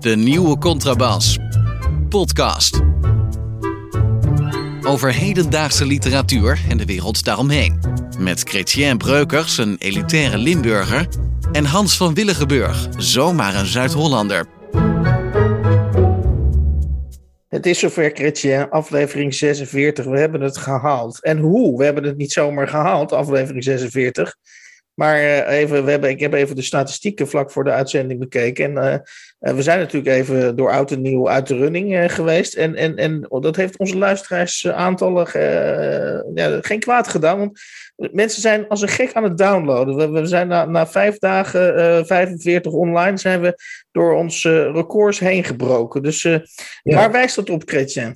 De nieuwe Contrabas. Podcast. Over hedendaagse literatuur en de wereld daaromheen. Met Chrétien Breukers, een elitaire Limburger. En Hans van Willigenburg, zomaar een Zuid-Hollander. Het is zover, Chrétien, aflevering 46. We hebben het gehaald. En hoe? We hebben het niet zomaar gehaald, aflevering 46. Maar eh, even, we hebben, ik heb even de statistieken vlak voor de uitzending bekeken. En uh, we zijn natuurlijk even door oud en nieuw uit de running uh, geweest. En, en, en dat heeft onze luisteraarsaantallen ja, geen kwaad gedaan. Want mensen zijn als een gek aan het downloaden. We, we zijn na, na vijf dagen, 45 online, zijn we door onze records heen gebroken. Dus ja. waar wijst dat op, Chrétien?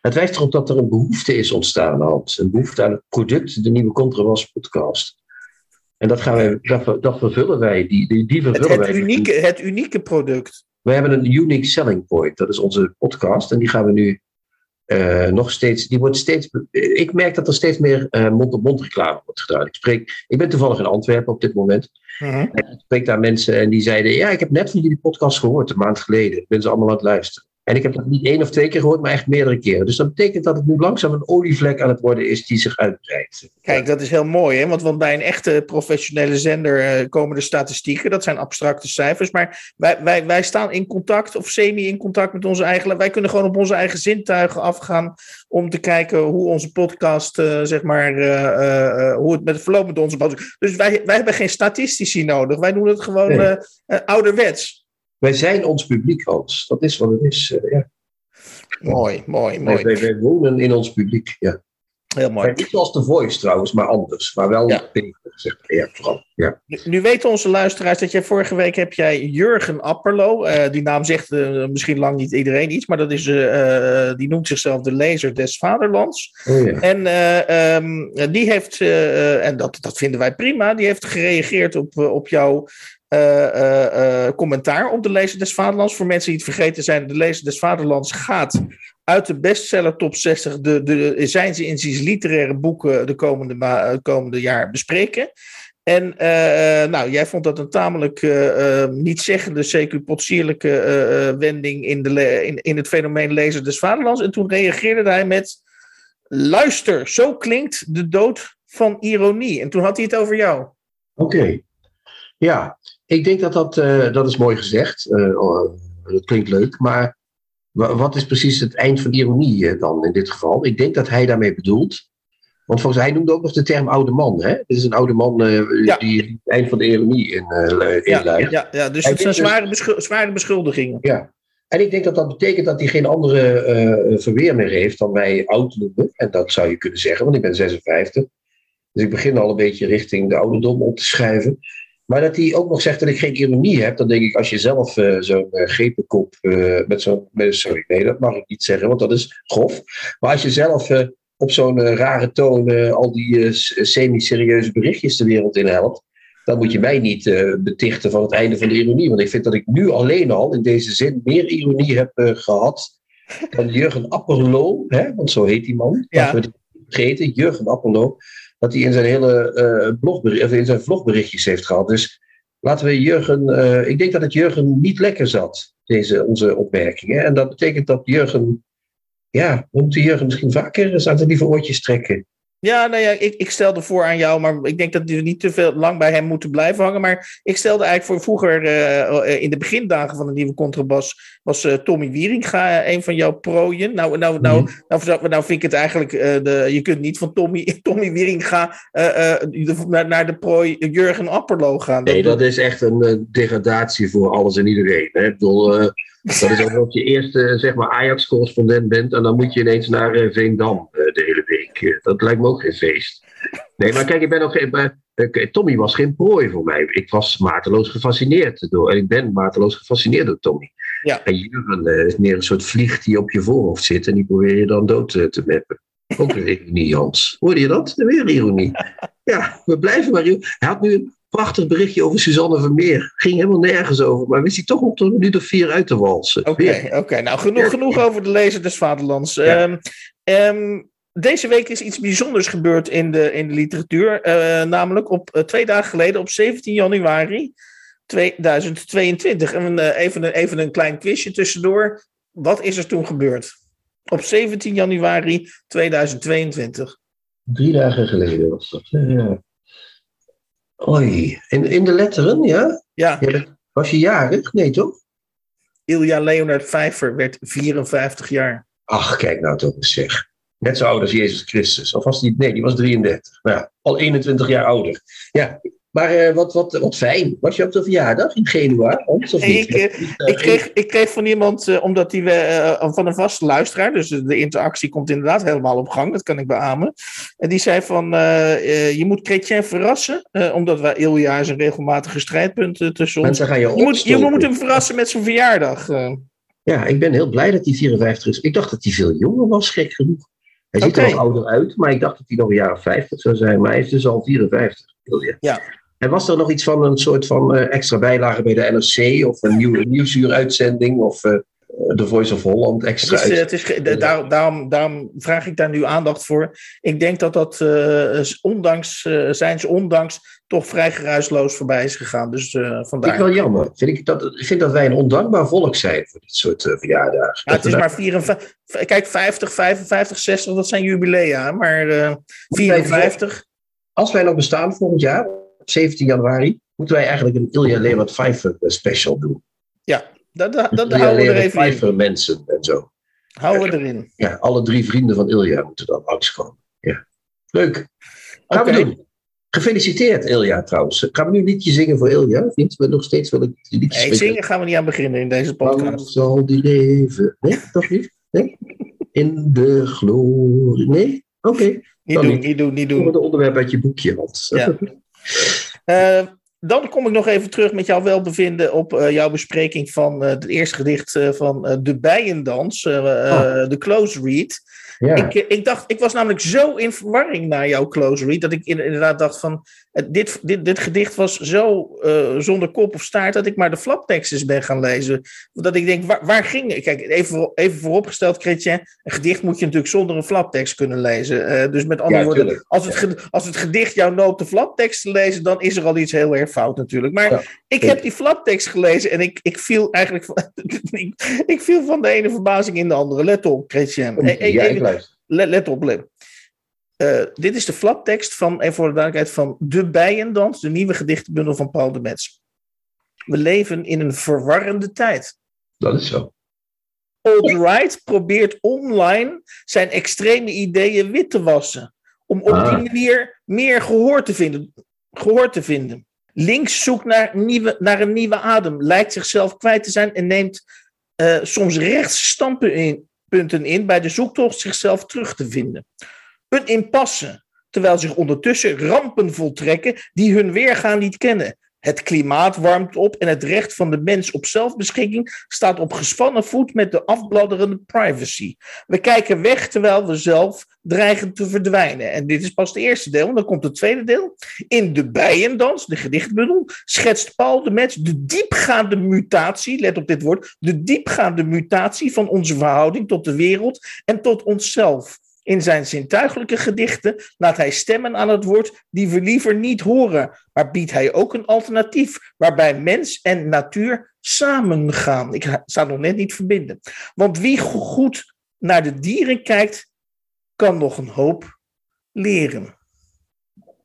Het wijst erop dat er een behoefte is ontstaan, Hans. Een behoefte aan het product, de nieuwe Contrabas podcast. En dat, gaan wij, dat, dat vervullen wij. Die, die, die vervullen het, het, Unieke, het unieke product. We hebben een unique selling point. Dat is onze podcast. En die gaan we nu uh, nog steeds. Die wordt steeds. Ik merk dat er steeds meer uh, mond-op-mond reclame wordt gedaan. Ik, spreek, ik ben toevallig in Antwerpen op dit moment. En ik spreek daar mensen en die zeiden: Ja, ik heb net van jullie podcast gehoord, een maand geleden. Ik ben ze allemaal aan het luisteren. En ik heb dat niet één of twee keer gehoord, maar echt meerdere keren. Dus dat betekent dat het nu langzaam een olievlek aan het worden is die zich uitbreidt. Kijk, dat is heel mooi, hè? Want, want bij een echte professionele zender uh, komen de statistieken. Dat zijn abstracte cijfers. Maar wij, wij, wij staan in contact of semi in contact met onze eigen. Wij kunnen gewoon op onze eigen zintuigen afgaan om te kijken hoe onze podcast, uh, zeg maar, uh, hoe het met het verloopt met onze podcast. Dus wij, wij hebben geen statistici nodig. Wij doen het gewoon nee. ouderwets. Wij zijn ons publiek, Hans. Dat is wat het is. Uh, ja. Mooi, mooi, mooi. Wij, wij, wonen in ons publiek, ja. Heel mooi. Niet zoals The Voice trouwens, maar anders. Maar wel ja. zeg maar. Ja, vooral. Ja. Nu, nu, weten onze luisteraars dat jij vorige week heb jij Jurgen Apperlo. Uh, die naam zegt uh, misschien lang niet iedereen iets, maar dat is, uh, die noemt zichzelf de lezer des vaderlands. Oh, ja. En um, die heeft, en dat, dat vinden wij prima, die heeft gereageerd op, op jouw commentaar op de Lezer des Vaderlands. Voor mensen die het vergeten zijn, de Lezer des Vaderlands gaat uit de bestseller top 60 de, de, zijn ze inziens literaire boeken de komende, ma- komende jaar bespreken. En nou, jij vond dat een tamelijk niet zeggende, zeker potsierlijke wending in, de in, in het fenomeen Lezer des Vaderlands. En toen reageerde hij met: Luister, zo klinkt de dood van ironie. En toen had hij het over jou. Oké. Ja, ik denk dat dat, uh, dat is mooi gezegd. Uh, dat klinkt leuk, maar wat is precies het eind van ironie uh, dan in dit geval? Ik denk dat hij daarmee bedoelt. Want volgens hij noemde ook nog de term oude man. Hè? Dit is een oude man ja. die het eind van de ironie in, inluidt. Ja, ja, ja, dus het zijn zware, beschul zware beschuldigingen. Ja, en ik denk dat dat betekent dat hij geen andere verweer meer heeft dan wij oud noemen. En dat zou je kunnen zeggen, want ik ben 56. Dus ik begin al een beetje richting de ouderdom op te schuiven. Maar dat hij ook nog zegt dat ik geen ironie heb, dan denk ik, als je zelf uh, zo'n uh, grepenkop uh, met zo'n. Sorry, nee, dat mag ik niet zeggen, want dat is grof. Maar als je zelf op zo'n rare toon al die semi-serieuze berichtjes de wereld in helpt, dan moet je mij niet betichten van het einde van de ironie. Want ik vind dat ik nu alleen al in deze zin meer ironie heb gehad dan Jurgen Apperlo, hè, want zo heet die man. Ja. Dat we het vergeten, Jurgen Apperlo dat hij in zijn hele uh, blogbericht, of in zijn vlogberichtjes heeft gehad. Dus laten we Jurgen, uh, ik denk dat het Jurgen niet lekker zat, deze, onze opmerkingen. En dat betekent dat Jurgen, ja, we moeten Jurgen misschien vaker eens aan de lieve oortjes trekken. Ja, nou ja, ik, ik stelde voor aan jou, maar ik denk dat we niet te veel lang bij hem moeten blijven hangen. Maar ik stelde eigenlijk voor vroeger, uh, in de begindagen van de nieuwe contrabas, was uh, Tommy Wieringa een van jouw prooien. Nou, nou, nou, Mhm. nou, nou, nou vind ik het eigenlijk, uh, de, je kunt niet van Tommy, Tommy Wieringa naar, naar de prooi Jurgen Apperlo gaan. Nee, dat is echt een degradatie voor alles en iedereen. Hè? Ik bedoel, dat is ook als je eerste zeg maar Ajax-correspondent bent en dan moet je ineens naar uh, Veendam uh, de hele week. Dat lijkt me ook geen feest. Nee, maar kijk, ik ben ook geen, Tommy was geen prooi voor mij. Ik was mateloos gefascineerd door, en ik ben mateloos gefascineerd door Tommy. Ja. En Jurgen is meer een soort vlieg die op je voorhoofd zit en die probeer je dan dood te meppen. Ook weer ironie, Hans. Hoorde je dat? Weer ironie. Ja, we blijven maar. Hij had nu een prachtig berichtje over Suzanne Vermeer. Ging helemaal nergens over, maar wist hij toch op een minuut of vier uit te walsen. Oké, okay, oké. Okay. Nou, genoeg, genoeg over de lezer des Vaderlands. Ja. Um, um, deze week is iets bijzonders gebeurd in de, in de literatuur. Uh, namelijk op uh, twee dagen geleden, op 17 januari, 2022. En uh, even, een, even een klein quizje tussendoor. Wat is er toen gebeurd? Op 17 januari 2022. Drie dagen geleden was dat. Ja. Oei, in, in de letteren, ja? Ja. was je jarig? Nee, toch? Ilja Leonard Vijver werd 54 jaar. Ach, kijk nou toch eens zeg. Net zo oud als Jezus Christus. Of was die, nee, die was 33. Nou ja, al 21 jaar ouder. Ja, maar uh, wat, wat, wat fijn. Was je op de verjaardag in Genua? Of ik, uh, ik, kreeg, ik kreeg van iemand, uh, omdat die van een vaste luisteraar, dus de interactie komt inderdaad helemaal op gang, dat kan ik beamen. En die zei van, je moet Chrétien verrassen, omdat wij Ilja is een regelmatige strijdpunt tussen ons. Gaan je, je, moet, je moet hem verrassen met zijn verjaardag. Ja, ik ben heel blij dat hij 54 is. Ik dacht dat hij veel jonger was, gek genoeg. Hij ziet okay. er al ouder uit, maar ik dacht dat hij nog een jaar of 50 zou zijn. Maar hij is dus al 54. Ja. En was er nog iets van een soort van uh, extra bijlage bij de NRC? Of een nieuwe nieuwsuuruitzending? Of uh, The Voice of Holland extra het is, het is, de, daar, daarom, daarom vraag ik daar nu aandacht voor. Ik denk dat dat uh, ondanks, zijns ondanks toch vrij geruisloos voorbij is gegaan. Dus vandaar. Vind ik wel jammer. Vind ik, dat, ik vind dat wij een ondankbaar volk zijn voor dit soort verjaardagen. Ja, het is maar 54. Kijk, 50, 55, 60, dat zijn jubilea. Maar 54. Als wij nog bestaan volgend jaar, 17 januari, moeten wij eigenlijk een Ilja Leonard Pfeiffer special doen. Ja, dat, dat, dat houden we er even Pfeiffer in. mensen en zo. Houden we erin. Ja, alle drie vrienden van Ilja moeten dan langskomen. Ja. Leuk. Gaan okay. we doen. Gefeliciteerd, Ilja, trouwens. Gaan we nu een liedje zingen voor Ilja? Niet? We nog steeds wel een liedje nee, zingen gaan we niet aan beginnen in deze podcast. Lang zal die leven... Nee, toch niet? Nee? In de glorie... Nee? Oké. Okay. Niet, doen, niet doen, niet doen. Het onderwerp uit je boekje, want... Ja. Uh, dan kom ik nog even terug met jouw welbevinden op uh, jouw bespreking van uh, het eerste gedicht van De Bijendans, oh. de Close Read. Ja. Ik, ik, dacht, ik was namelijk zo in verwarring naar jouw close read, dat ik inderdaad dacht van, dit, dit, dit gedicht was zo uh, zonder kop of staart, dat ik maar de flapteksten ben gaan lezen. Dat ik denk, waar, waar ging? Kijk, even, even vooropgesteld, Chrétien, een gedicht moet je natuurlijk zonder een flaptekst kunnen lezen. Uh, dus met andere ja, woorden, als het, als het gedicht jou noopt de flaptekst te lezen, dan is er al iets heel erg fout natuurlijk. Maar ja, ik heb die flaptekst gelezen en ik, ik viel eigenlijk ik, ik viel van de ene verbazing in de andere. Let op, Chrétien. Ja, let, let op, let. Uh, dit is de flaptekst van, even voor de duidelijkheid, van De Bijendans, de nieuwe gedichtenbundel van Paul de Metz. We leven in een verwarrende tijd. Dat is zo. Alt-right probeert online zijn extreme ideeën wit te wassen. Om op ah. die manier meer gehoor te vinden. Gehoor te vinden. Links zoekt naar, nieuwe, naar een nieuwe adem, lijkt zichzelf kwijt te zijn en neemt uh, soms rechts stampen in, in bij de zoektocht zichzelf terug te vinden. Een impasse, terwijl zich ondertussen rampen voltrekken die hun weergaan niet kennen. Het klimaat warmt op en het recht van de mens op zelfbeschikking staat op gespannen voet met de afbladderende privacy. We kijken weg terwijl we zelf dreigen te verdwijnen. En dit is pas het eerste deel, dan komt het tweede deel. In de Bijendans, de gedichtbundel, schetst Paul de Mets de diepgaande mutatie, let op dit woord, de diepgaande mutatie van onze verhouding tot de wereld en tot onszelf. In zijn zintuigelijke gedichten laat hij stemmen aan het woord die we liever niet horen, maar biedt hij ook een alternatief waarbij mens en natuur samengaan. Ik sta nog net niet verbinden. Want wie goed naar de dieren kijkt, kan nog een hoop leren.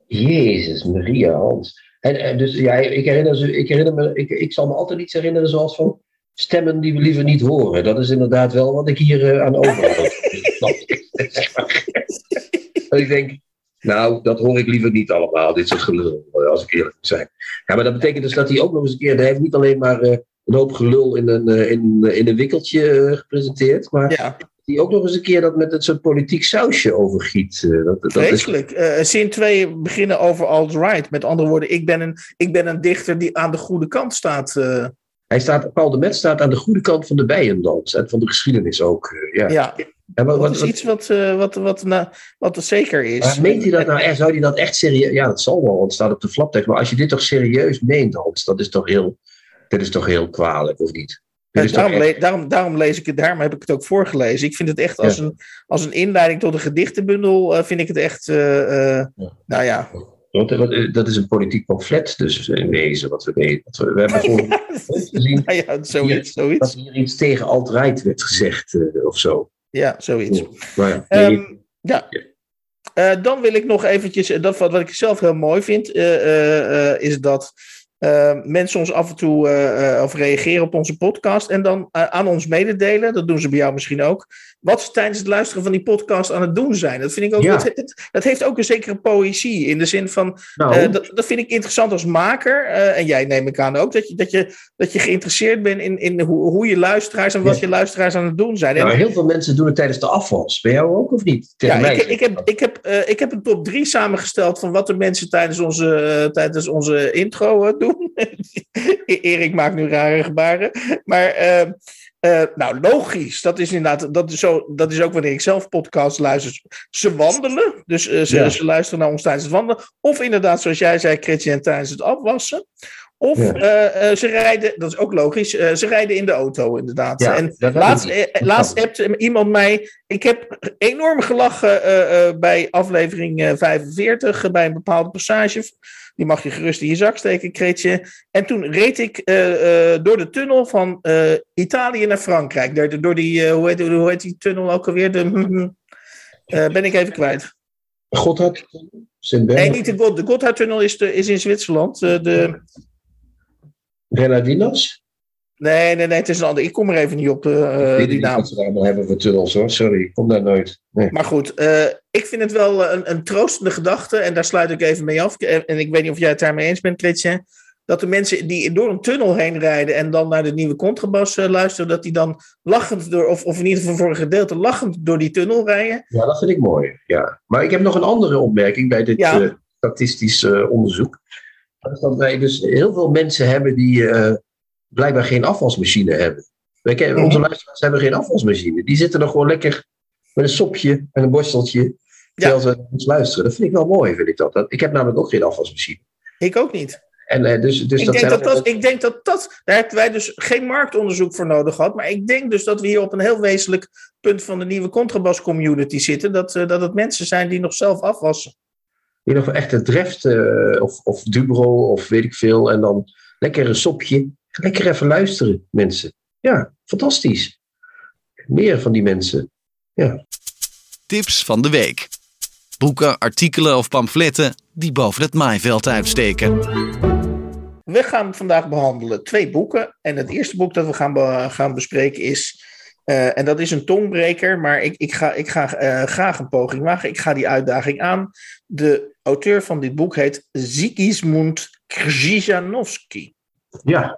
Jezus, Maria Hans. En, dus ja, ik herinner, ik herinner me, ik, ik zal me altijd iets herinneren zoals van stemmen die we liever niet horen. Dat is inderdaad wel wat ik hier uh, aan overhoud. en ik denk, nou, dat hoor ik liever niet allemaal, dit soort gelul, als ik eerlijk moet zijn. Ja, maar dat betekent dus dat hij ook nog eens een keer, hij heeft niet alleen maar uh, een hoop gelul in een, uh, in, in een wikkeltje gepresenteerd, maar ja. die ook nog eens een keer dat met het soort politiek sausje overgiet. dat, dat Vreselijk. Is... zin 2 beginnen over alt-right. Met andere woorden, ik ben, een, ik ben een dichter die aan de goede kant staat. Hij staat, Paul de Met staat aan de goede kant van de bijendans en van de geschiedenis ook. ja. ja. Ja, maar wat, dat is iets wat, uh, wat, wat, nou, wat er zeker is. Maar meent hij dat nou echt? Zou hij dat echt serieus... Ja, dat zal wel, want het staat op de flaptekst. Maar als je dit toch serieus meent, Hans, dat is toch heel, dit is toch heel kwalijk, of niet? Ja, daarom, le daarom, daarom, lees ik het, daarom heb ik het ook voorgelezen. Ik vind het echt als, ja. een, als een inleiding tot een gedichtenbundel, uh, vind ik het echt, uh, nou ja. Want uh, dat is een politiek pamflet, dus in wezen, wat we weten. Wat we, we hebben gewoon gezien ja, ja, zoiets. dat zoiets. hier iets tegen alt-right werd gezegd uh, of zo. Ja, zoiets. Maar ja, nee, Ehm, ja. Eh, dan wil ik nog eventjes, eh, dat wat, wat ik zelf heel mooi vind, eh, eh, eh, is dat eh, mensen ons af en toe eh, eh, of reageren op onze podcast en dan eh, aan ons mededelen, dat doen ze bij jou misschien ook, wat ze tijdens het luisteren van die podcast aan het doen zijn. Dat vind ik ook, Ja. dat, dat, heeft ook een zekere poëzie in de zin van, nou, eh, dat, dat vind ik interessant als maker. eh, en jij neem ik aan ook. Dat je, dat je, dat je geïnteresseerd bent in, in hoe, hoe je luisteraars en wat Ja. je luisteraars aan het doen zijn. En, nou, heel veel mensen doen het tijdens de afwas. Bij jou ook of niet? Tegen ja, mij. ik, ik, heb, ik, heb, eh, ik heb een top 3 samengesteld van wat de mensen tijdens onze, tijdens onze intro doen. Erik maakt nu rare gebaren. Maar eh, nou, logisch. Dat is inderdaad, dat is, zo, dat is ook wanneer ik zelf podcast luister. Ze wandelen. Dus eh, ze, Ja. ze luisteren naar ons tijdens het wandelen. Of inderdaad, zoals jij zei, Christian, tijdens het afwassen. Of Ja. eh, ze rijden, dat is ook logisch, ze rijden in de auto inderdaad. Ja, en laatst, laatst iemand mij, ik heb enorm gelachen bij aflevering eh, 45, eh, bij een bepaalde passage. Die mag je gerust in je zak steken, Kreetje. En toen reed ik eh, eh, door de tunnel van eh, Italië naar Frankrijk. Door, door die, hoe, heet, hoe heet die tunnel ook alweer? De, eh, ben ik even kwijt. Godhard? Nee, niet de, God, de Gotthardtunnel is, de, is in Zwitserland. De? Nee, nee, nee, het is een ander. Ik kom er even niet op, eh, ik weet die naam. wat ze daar allemaal hebben voor tunnels hoor. Sorry, ik kom daar nooit. Nee. Maar goed, eh, ik vind het wel een, een troostende gedachte. En daar sluit ik even mee af. En, ik weet niet of jij het daarmee eens bent, Christian. Dat de mensen die door een tunnel heen rijden en dan naar de nieuwe contrabas eh, luisteren, dat die dan lachend door, of, of in ieder geval voor een gedeelte lachend door die tunnel rijden. Ja, dat vind ik mooi. Ja. Maar ik heb nog een andere opmerking bij dit Ja. eh, statistisch eh, onderzoek. Dat wij dus heel veel mensen hebben die eh, blijkbaar geen afwasmachine hebben. Wij kennen, Onze Mhm. luisteraars hebben geen afwasmachine. Die zitten nog gewoon lekker met een sopje en een borsteltje. Terwijl ze ons luisteren. Dat vind ik wel mooi, vind ik dat. Ik heb namelijk ook geen afwasmachine. Ik ook niet. En eh, dus, dus ik, dat denk dat dat, ik denk dat dat, daar hebben wij dus geen marktonderzoek voor nodig gehad. Maar ik denk dus dat we hier op een heel wezenlijk punt van de nieuwe contrabas community zitten. Dat, eh, dat het mensen zijn die nog zelf afwassen. ieder geval echt het dreft eh, of, of Dubro of weet ik veel. En dan lekker een sopje. Lekker even luisteren, mensen. Ja, fantastisch. Meer van die mensen. Tips van de week. Boeken, artikelen of pamfletten die boven het maaiveld uitsteken. We gaan vandaag behandelen twee boeken. En het eerste boek dat we gaan, be- gaan bespreken is. eh, en dat is een tongbreker, maar ik, ik ga, ik ga eh, graag een poging wagen. Ik ga die uitdaging aan. De auteur van dit boek heet Zikismund Krzyżanowski. Ja,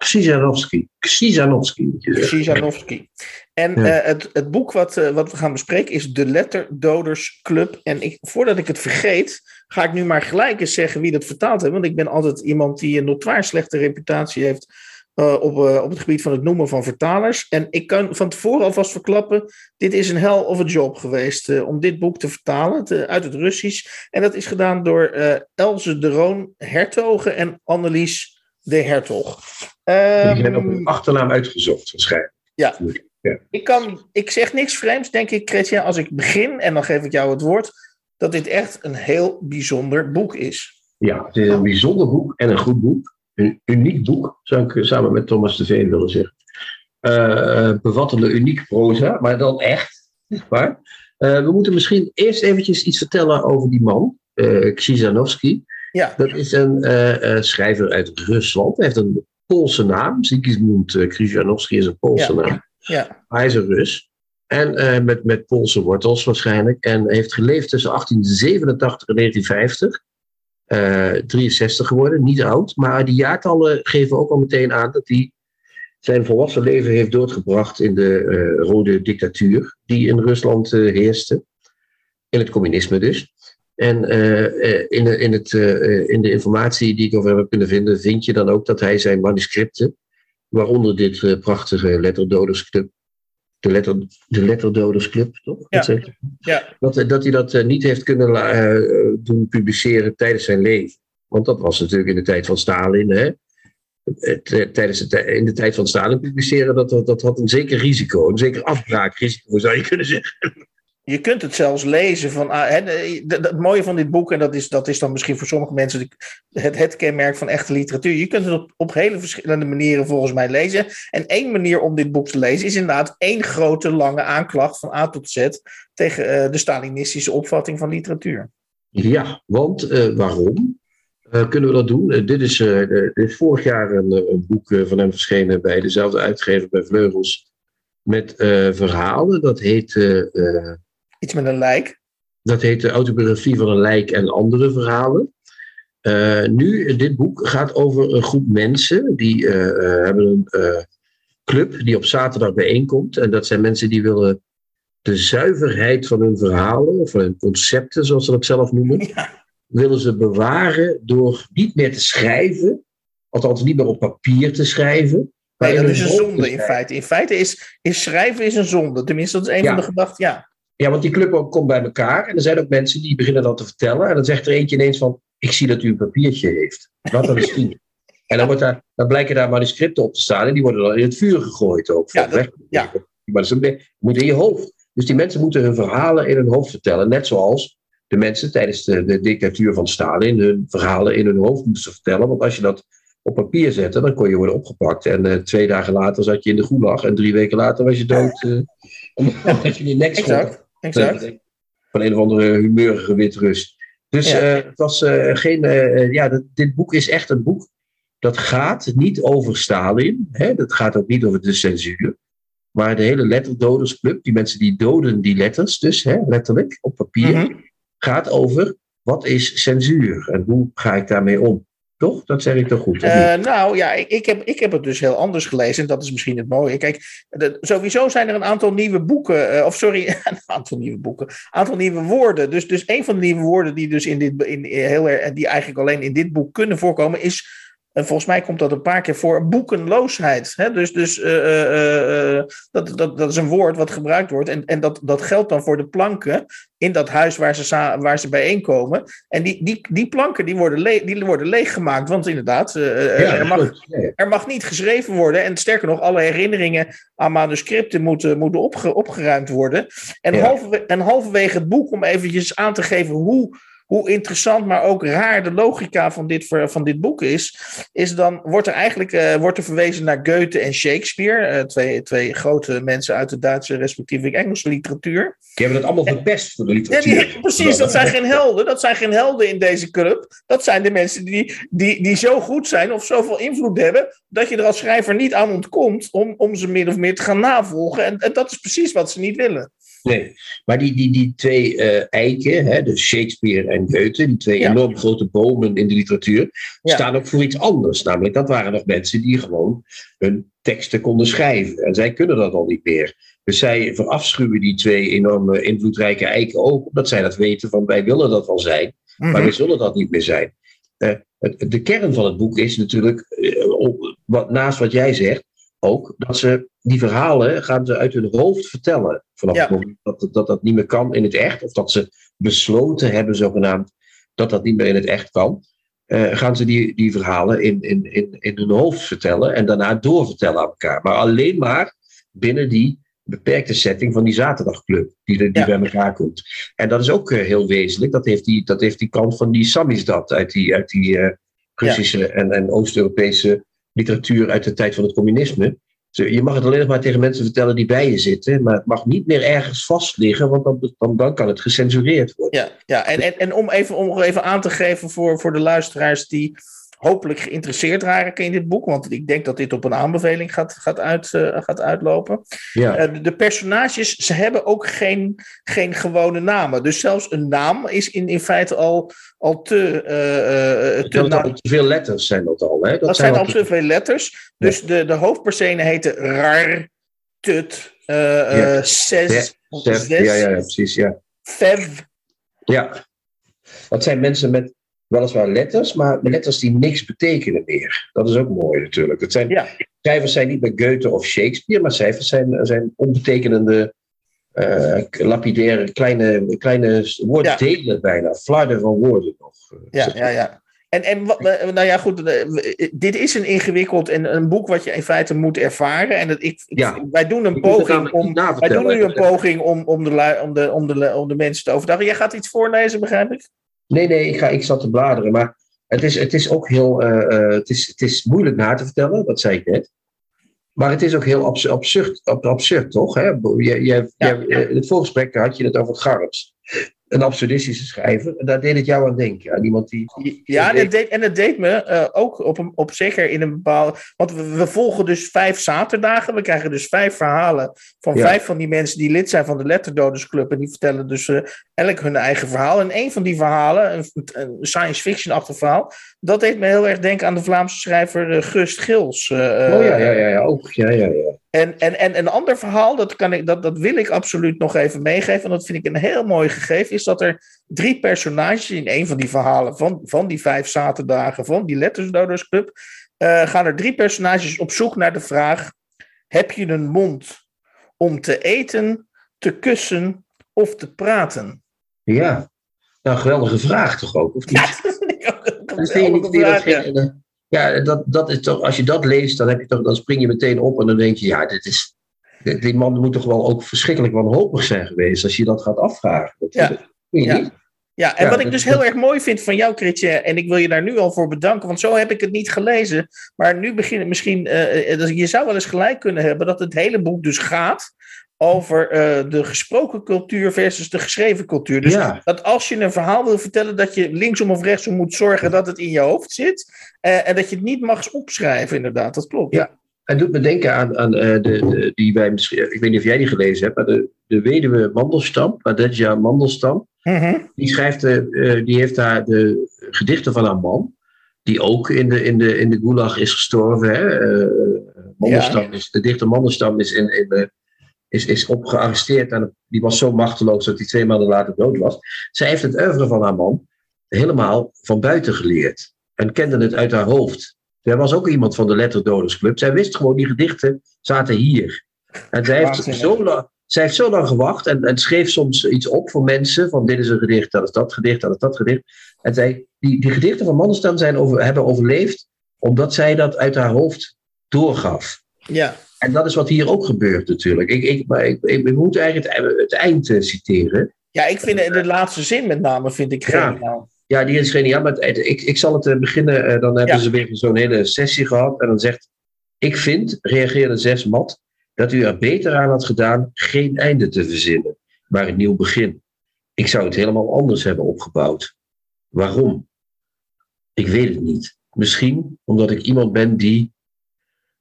je zeggen. Krzyżanowski. En Ja. eh, het, het boek wat, eh, wat we gaan bespreken is De Letterdoders Club. En ik, voordat ik het vergeet, ga ik nu maar gelijk eens zeggen wie dat vertaald heeft. Want ik ben altijd iemand die een notoire slechte reputatie heeft eh, op, op het gebied van het noemen van vertalers. En ik kan van tevoren alvast verklappen, dit is een hell of a job geweest om dit boek te vertalen te- uit het Russisch. En dat is gedaan door Elze de Roon Hertogen en Annelies de Hertog. Die zijn op Ehm, hun achternaam uitgezocht, waarschijnlijk. ja. Ik, kan, ik zeg niks vreemds, denk ik, Christian, als ik begin, en dan geef ik jou het woord, dat dit echt een heel bijzonder boek is. Ja, het is een bijzonder boek en een goed boek. Een uniek boek, zou ik samen met Thomas de Veen willen zeggen. Eh bevattende uniek proza, maar dan echt. Waar. Eh, we moeten misschien eerst eventjes iets vertellen over die man, Krzyżanowski. Ja, Dat is een eh, eh, schrijver uit Rusland. Hij heeft een Poolse naam. Sigismund uh, Krzyżanowski is een Poolse Ja. naam. ja, Hij is een Rus. En eh, met, met Poolse wortels waarschijnlijk. En heeft geleefd tussen 1887 en 1950. Eh 63 geworden, niet oud. Maar die jaartallen geven ook al meteen aan dat hij zijn volwassen leven heeft doorgebracht in de eh, rode dictatuur die in Rusland eh, heerste. In het communisme dus. En eh, eh, in, de, in, het, eh, in de informatie die ik over heb kunnen vinden, vind je dan ook dat hij zijn manuscripten, waaronder dit prachtige Letterdodersclub, de, letter, de Letterdodersclub, toch? Ja. Dat, ja, dat, dat hij dat niet heeft kunnen doen publiceren tijdens zijn leven. Want dat was natuurlijk in de tijd van Stalin. Hè? Tijdens de, in de tijd van Stalin publiceren, dat, dat, dat had een zeker risico, een zeker afbraakrisico zou je kunnen zeggen. Je kunt het zelfs lezen van. ah, Het mooie van dit boek, en dat is, dat is dan misschien voor sommige mensen het, het kenmerk van echte literatuur. Je kunt het op, op hele verschillende manieren volgens mij lezen. En één manier om dit boek te lezen is inderdaad één grote lange aanklacht van A tot Z tegen eh, de Stalinistische opvatting van literatuur. Ja, want eh, waarom eh, kunnen we dat doen? Dit, is, dit vorig jaar een, een boek van hem verschenen bij dezelfde uitgever bij Vleugels. Met verhalen. Dat heet, Iets met een lijk. dat heet De Autobiografie van een Lijk en andere verhalen. Eh, nu, dit boek gaat over een groep mensen. Die eh, eh, hebben een club die op zaterdag bijeenkomt. En dat zijn mensen die willen de zuiverheid van hun verhalen, of van hun concepten, zoals ze dat zelf noemen, Ja. willen ze bewaren door niet meer te schrijven, althans niet meer op papier te schrijven. Nee, dat is een zonde in feite. In feite is, is schrijven is een zonde. Tenminste, dat is een Ja. van de gedachten. Ja. Ja, want die club ook komt bij elkaar en er zijn ook mensen die beginnen dat te vertellen. En dan zegt er eentje ineens van, ik zie dat u een papiertje heeft. Wat dan is zien. En dan, wordt daar, dan blijken daar manuscripten op te staan en die worden dan in het vuur gegooid ook. Ja. Maar dat moet in je hoofd. Dus die mensen moeten hun verhalen in hun hoofd vertellen. Net zoals de mensen tijdens de, de dictatuur van Stalin hun verhalen in hun hoofd moesten vertellen. Want als je dat op papier zette, dan kon je worden opgepakt. En eh, twee dagen later zat je in de gulag. En drie weken later was je dood. eh, omdat je nek schoot. Exact. Van een of andere humeurige witrust. Dus Ja. eh, het was eh, geen. eh, ja, dat- dit boek is echt een boek. Dat gaat niet over Stalin. Hè? Dat gaat ook niet over de censuur. Maar de hele letterdodersclub, die mensen die doden die letters, dus hè, letterlijk op papier, Mhm. gaat over wat is censuur en hoe ga ik daarmee om. Toch? Dat zeg ik toch goed? Eh, nou ja, ik, heb, ik heb het dus heel anders gelezen. En dat is misschien het mooie. Kijk, de- sowieso zijn er een aantal nieuwe boeken. eh, of sorry, een aantal nieuwe boeken. Een aantal nieuwe woorden. Dus, dus een van de nieuwe woorden die dus in dit in, heel die eigenlijk alleen in dit boek kunnen voorkomen, is. En volgens mij komt dat een paar keer voor. Boekenloosheid. Hè? Dus, dus eh, eh, eh, dat, dat, dat is een woord wat gebruikt wordt. En, en dat, dat geldt dan voor de planken in dat huis waar ze, waar ze bijeenkomen. En die, die, die planken die worden, le- die worden leeggemaakt. Want inderdaad, ja, er, mag, er mag niet geschreven worden. En sterker nog, alle herinneringen aan manuscripten moeten, moeten opge- opgeruimd worden. En, Ja. halverwege, en halverwege het boek, om eventjes aan te geven hoe, hoe interessant, maar ook raar de logica van dit, van dit boek is, is dan wordt er eigenlijk eh, wordt er verwezen naar Goethe en Shakespeare, eh, twee, twee grote mensen uit de Duitse respectievelijk Engelse literatuur. Die hebben het allemaal verpest voor de Ja, literatuur. die- precies, dat zijn geen helden. Dat zijn geen helden in deze club. Dat zijn de mensen die, die, die zo goed zijn of zoveel invloed hebben. dat je er als schrijver niet aan ontkomt om, om ze min of meer te gaan navolgen. En, en dat is precies wat ze niet willen. Nee, maar die, die, die twee eh, eiken, hè, dus Shakespeare en Goethe, die twee Ja. enorm grote bomen in de literatuur, Ja. staan ook voor iets anders. Namelijk, dat waren nog mensen die gewoon hun teksten konden schrijven. En zij kunnen dat al niet meer. Dus zij verafschuwen die twee enorme invloedrijke eiken ook, omdat zij dat weten van wij willen dat wel zijn, maar Mhm. wij zullen dat niet meer zijn. Eh, het, de kern van het boek is natuurlijk, eh, op- wat, naast wat jij zegt, ook dat ze die verhalen gaan ze uit hun hoofd vertellen. Vanaf Ja. het moment dat, dat dat niet meer kan in het echt, of dat ze besloten hebben, zogenaamd, dat dat niet meer in het echt kan. eh, gaan ze die, die verhalen in, in, in, in hun hoofd vertellen en daarna doorvertellen aan elkaar. Maar alleen maar binnen die beperkte setting van die zaterdagclub die, die Ja. bij elkaar komt. En dat is ook eh, heel wezenlijk. Dat heeft die, dat heeft die kant van die Samizdat uit die, uit die eh, Russische en, en Oost-Europese literatuur uit de tijd van het communisme. Je mag het alleen nog maar tegen mensen vertellen die bij je zitten, maar het mag niet meer ergens vast liggen, want dan, dan, dan kan het gecensureerd worden. Ja, ja. En, en, en om, even, om even aan te geven voor, voor de luisteraars die hopelijk geïnteresseerd raken in dit boek. Want ik denk dat dit op een aanbeveling gaat, gaat, uit, eh, gaat uitlopen. Ja. Eh, de, personages, ze hebben ook geen, geen gewone namen. Dus zelfs een naam is in, in feite al, al te... eh, te Dat, dat, te veel letters zijn dat al. Hè? dat zijn al te veel letters. Dus de, de hoofdpersonen heten Rar, Tut, Ja. Ja, ja, ja, precies. Ja. Fev. ja. Dat zijn mensen met weliswaar letters, maar letters die niks betekenen meer. Dat is ook mooi natuurlijk. Het zijn, Ja. Cijfers zijn niet bij Goethe of Shakespeare, maar cijfers zijn, zijn onbetekenende, eh, lapidaire, kleine, kleine woorddelen bijna. Flarden van woorden nog. eh, Ja, ja, ja. En, en nou ja, goed, dit is een ingewikkeld en een boek wat je in feite moet ervaren. En dat ik, Ja. wij doen een poging om, wij doen nu een poging om, om, de, om, de, om, de, om de mensen te overtuigen. Jij gaat iets voorlezen, begrijp ik? Nee, nee, ik, ga, ik zat te bladeren. Maar het is, het is ook heel. eh, eh, het, is, het is moeilijk na te vertellen, dat zei ik net. Maar het is ook heel abs- absurd, ab- absurd toch? Hè? Je, je, je, Ja, In het voorgesprek had je het over Garms. Een absurdistische schrijver. En daar deed het jou aan denken. Aan iemand die. Ja, en het deed, en het deed me eh, ook op, een, op zeker in een bepaalde. Want we, we volgen dus vijf zaterdagen. We krijgen dus vijf verhalen van Ja. vijf van die mensen die lid zijn van de Letterdodersclub. En die vertellen dus eh, elk hun eigen verhaal. En een van die verhalen, een, een science fiction-achtig verhaal. Dat deed me heel erg denken aan de Vlaamse schrijver eh, Gust Gils. Oh ja, ja, ja, ja. Ook. Ja, ja, ja. En, en, en een ander verhaal, dat, kan ik, dat, dat wil ik absoluut nog even meegeven. En dat vind ik een heel mooi gegeven. Is dat er drie personages in een van die verhalen. van, van die vijf zaterdagen. van die Lettersdoders Club. eh, gaan er drie personages op zoek naar de vraag: Heb je een mond om te eten, te kussen of te praten? Ja. Nou, geweldige vraag toch ook, of niet? Ja, dat vind ik ook een geweldige vraag, ja. Ja, dat, dat is toch, als je dat leest, dan, heb je toch, dan spring je meteen op en dan denk je, ja, dit is, die man moet toch wel ook verschrikkelijk wanhopig zijn geweest als je dat gaat afvragen. Dat, Ja. vind Ja. niet? Ja, en Ja, wat ik dus heel erg mooi vind van jou, Chrétien, en ik wil je daar nu al voor bedanken, want zo heb ik het niet gelezen. Maar nu beginnen misschien, eh, eh, dus je zou wel eens gelijk kunnen hebben dat het hele boek dus gaat over eh, de gesproken cultuur versus de geschreven cultuur. Dus Ja. dat als je een verhaal wil vertellen, dat je linksom of rechtsom moet zorgen dat het in je hoofd zit. eh, en dat je het niet mag opschrijven, inderdaad. Dat klopt. Ja. Het doet me denken aan, aan eh, de, de, die wij misschien, ik weet niet of jij die gelezen hebt, maar de, de weduwe Mandelstam, Adetja Mandelstam, Mhm. die schrijft, die heeft daar de gedichten van haar man, die ook in de, in de, in de gulag is gestorven. Hè? Mandelstam is, de dichter Mandelstam is, in, in, de- is, is op gearresteerd en die was zo machteloos dat hij twee maanden later dood was. Zij heeft het oeuvre van haar man helemaal van buiten geleerd en kende het uit haar hoofd. Er was ook iemand van de Letterdodersclub. Zij wist gewoon, die gedichten zaten hier. En zij heeft, zo lang, zij heeft zo lang gewacht en, en schreef soms iets op voor mensen. Van dit is een gedicht, dat is dat gedicht, dat is dat gedicht. En zij, die, die gedichten van Mandelstam zijn over, hebben overleefd omdat zij dat uit haar hoofd doorgaf. Ja. En dat is wat hier ook gebeurt natuurlijk. Ik, ik, maar ik, ik, ik moet eigenlijk het, het eind eh, citeren. ja, ik vind de laatste zin met name vind ik geniaal. Ja, die is geniaal. Maar het- ik, ik zal het eh, beginnen. eh, dan hebben Ja. ze weer zo'n hele sessie gehad. En dan zegt: Ik vind, reageerde zes mat, dat u er beter aan had gedaan geen einde te verzinnen, maar een nieuw begin. Ik zou het helemaal anders hebben opgebouwd. Waarom? Ik weet het niet. Misschien omdat ik iemand ben die,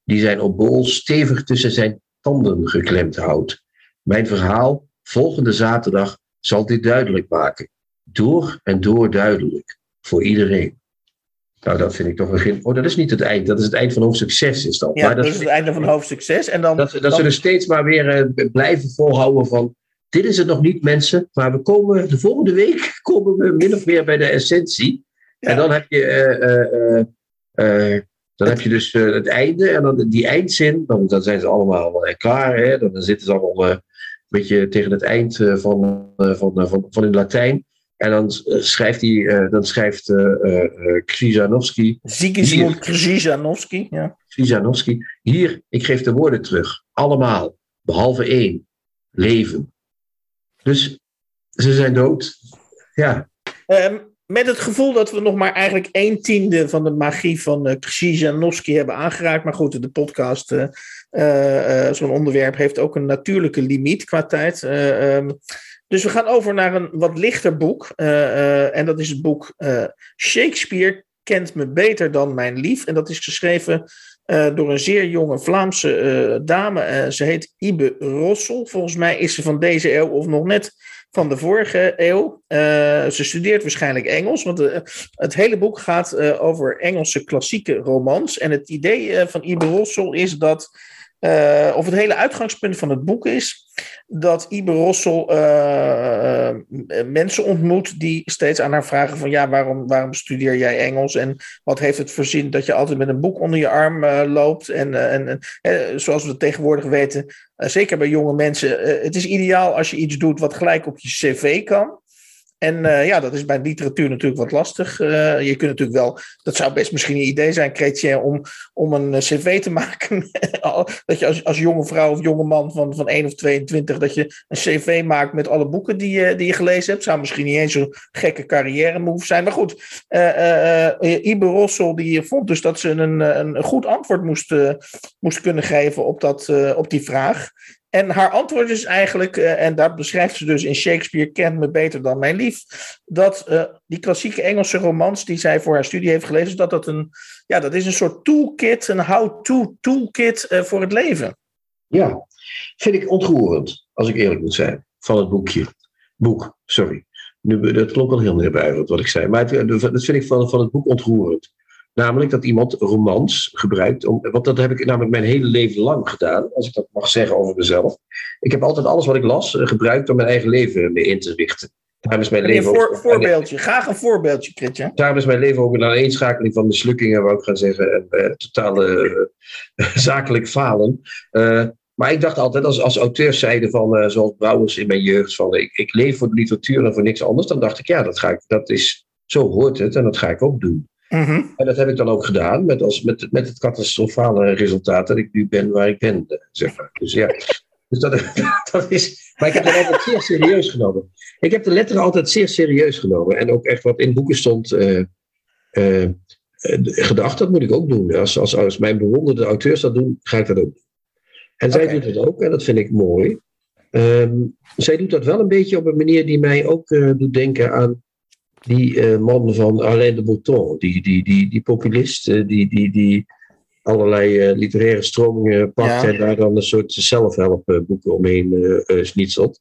die zijn obol stevig tussen zijn tanden geklemd houdt. Mijn verhaal volgende zaterdag zal dit duidelijk maken door en door duidelijk. Voor iedereen. Nou, dat vind ik toch een begin. Oh, dat is niet het eind. Dat is het eind van hoofdstuk 6 is dat. Ja, maar dat is het einde van hoofdstuk 6. En dan, dat, dat dan- ze er steeds maar weer eh, blijven volhouden van... Dit is het nog niet, mensen. Maar we komen, de volgende week komen we min of meer bij de essentie. Ja. En dan heb je... eh, dan heb je dus eh, het einde. En dan die eindzin. Dan, dan zijn ze allemaal eh, klaar. Hè? Dan, zitten ze allemaal eh, een beetje tegen het eind van, van, van, van in Latijn. En dan schrijft hij, dan schrijft eh, eh, Krzyzanowski, Sigismund Krzyzanowski. Ja. Krzyzanowski, hier, ik geef de woorden terug. Allemaal, behalve één. Leven. Dus ze zijn dood. Ja, Ehm, met het gevoel dat we nog maar eigenlijk een tiende van de magie van uh, Krzyzanowski hebben aangeraakt. Maar goed, de podcast, eh, eh, eh, zo'n onderwerp, heeft ook een natuurlijke limiet qua tijd. Eh, ehm, dus we gaan over naar een wat lichter boek. eh, eh, en dat is het boek eh, Shakespeare kent me beter dan mijn lief. En dat is geschreven door een zeer jonge Vlaamse dame. Ze heet Ibe Rossel. Volgens mij is ze van deze eeuw of nog net van de vorige eeuw. Uh, ze studeert waarschijnlijk Engels, want uh, het hele boek gaat uh, over Engelse klassieke romans. En het idee van Ibe Rossel is dat, uh, of het hele uitgangspunt van het boek is, dat Ibe Rossel uh, mensen ontmoet die steeds aan haar vragen van ja, waarom, waarom studeer jij Engels en wat heeft het voor zin dat je altijd met een boek onder je arm uh, loopt en, en zoals we tegenwoordig weten, zeker bij jonge mensen, het is ideaal als je iets doet wat gelijk op je cv kan. En uh, ja, dat is bij literatuur natuurlijk wat lastig. Uh, je kunt natuurlijk wel, dat zou best misschien een idee zijn, Chrétien, om, om een eh, cv te maken. dat je als, als jonge vrouw of jonge man van, van 1 of 22, dat je een cv maakt met alle boeken die je, die je gelezen hebt. Zou misschien niet eens zo'n gekke carrière move zijn. Maar goed, uh, Ibe Rossel die vond dus dat ze een, een goed antwoord moest, moest kunnen geven op, dat, op die vraag. En haar antwoord is eigenlijk, uh, en dat beschrijft ze dus in Shakespeare kent me beter dan mijn lief, dat uh, die klassieke Engelse romans die zij voor haar studie heeft gelezen, dat dat een, ja, dat is een soort toolkit, een how-to toolkit uh, voor het leven. Ja, vind ik ontroerend, als ik eerlijk moet zijn, van het boekje. Boek, sorry. Nu, dat klopt wel heel neerbuigend wat ik zei, maar het, dat vind ik van, van het boek ontroerend. Namelijk dat iemand romans gebruikt. Om, want dat heb ik namelijk mijn hele leven lang gedaan. Als ik dat mag zeggen over mezelf. Ik heb altijd alles wat ik las eh, gebruikt om mijn eigen leven mee in te richten. Daarom is mijn leven voor, ook, voorbeeldje, graag een voorbeeldje, Kritje. Daarom is mijn leven ook een aaneenschakeling van mislukkingen, wou ik gaan zeggen. En uh, totale uh, zakelijk falen. Uh, maar ik dacht altijd, als, als auteurs zeiden van, zoals Brouwers in mijn jeugd, van ik, ik leef voor de literatuur en voor niks anders. Dan dacht ik, ja, dat, ga ik, dat is, zo hoort het en dat ga ik ook doen. Mm-hmm. En dat heb ik dan ook gedaan, met, als, met, met het catastrofale resultaat dat ik nu ben waar ik ben. Zeg maar. Dus ja, dus dat, dat is. Maar ik heb het altijd zeer serieus genomen. Ik heb de letteren altijd zeer serieus genomen. En ook echt wat in boeken stond. Uh, uh, gedacht, dat moet ik ook doen. Als, als, als mijn bewonderde auteurs dat doen, ga ik dat ook doen. En zij doet het ook, en dat vind ik mooi. Um, zij doet dat wel een beetje op een manier die mij ook uh, doet denken aan die uh, man van Alain de Botton, die, die, die, die populist, uh, die, die, die allerlei uh, literaire stromingen pakt ja. en daar dan een soort zelfhelpboeken omheen snitselt.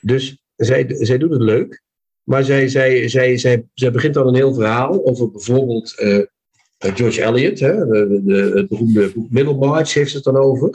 Dus zij, zij doet het leuk, maar zij, zij, zij, zij, zij begint dan een heel verhaal over bijvoorbeeld George Eliot, hè, de, de, het beroemde boek Middlemarch heeft het dan over.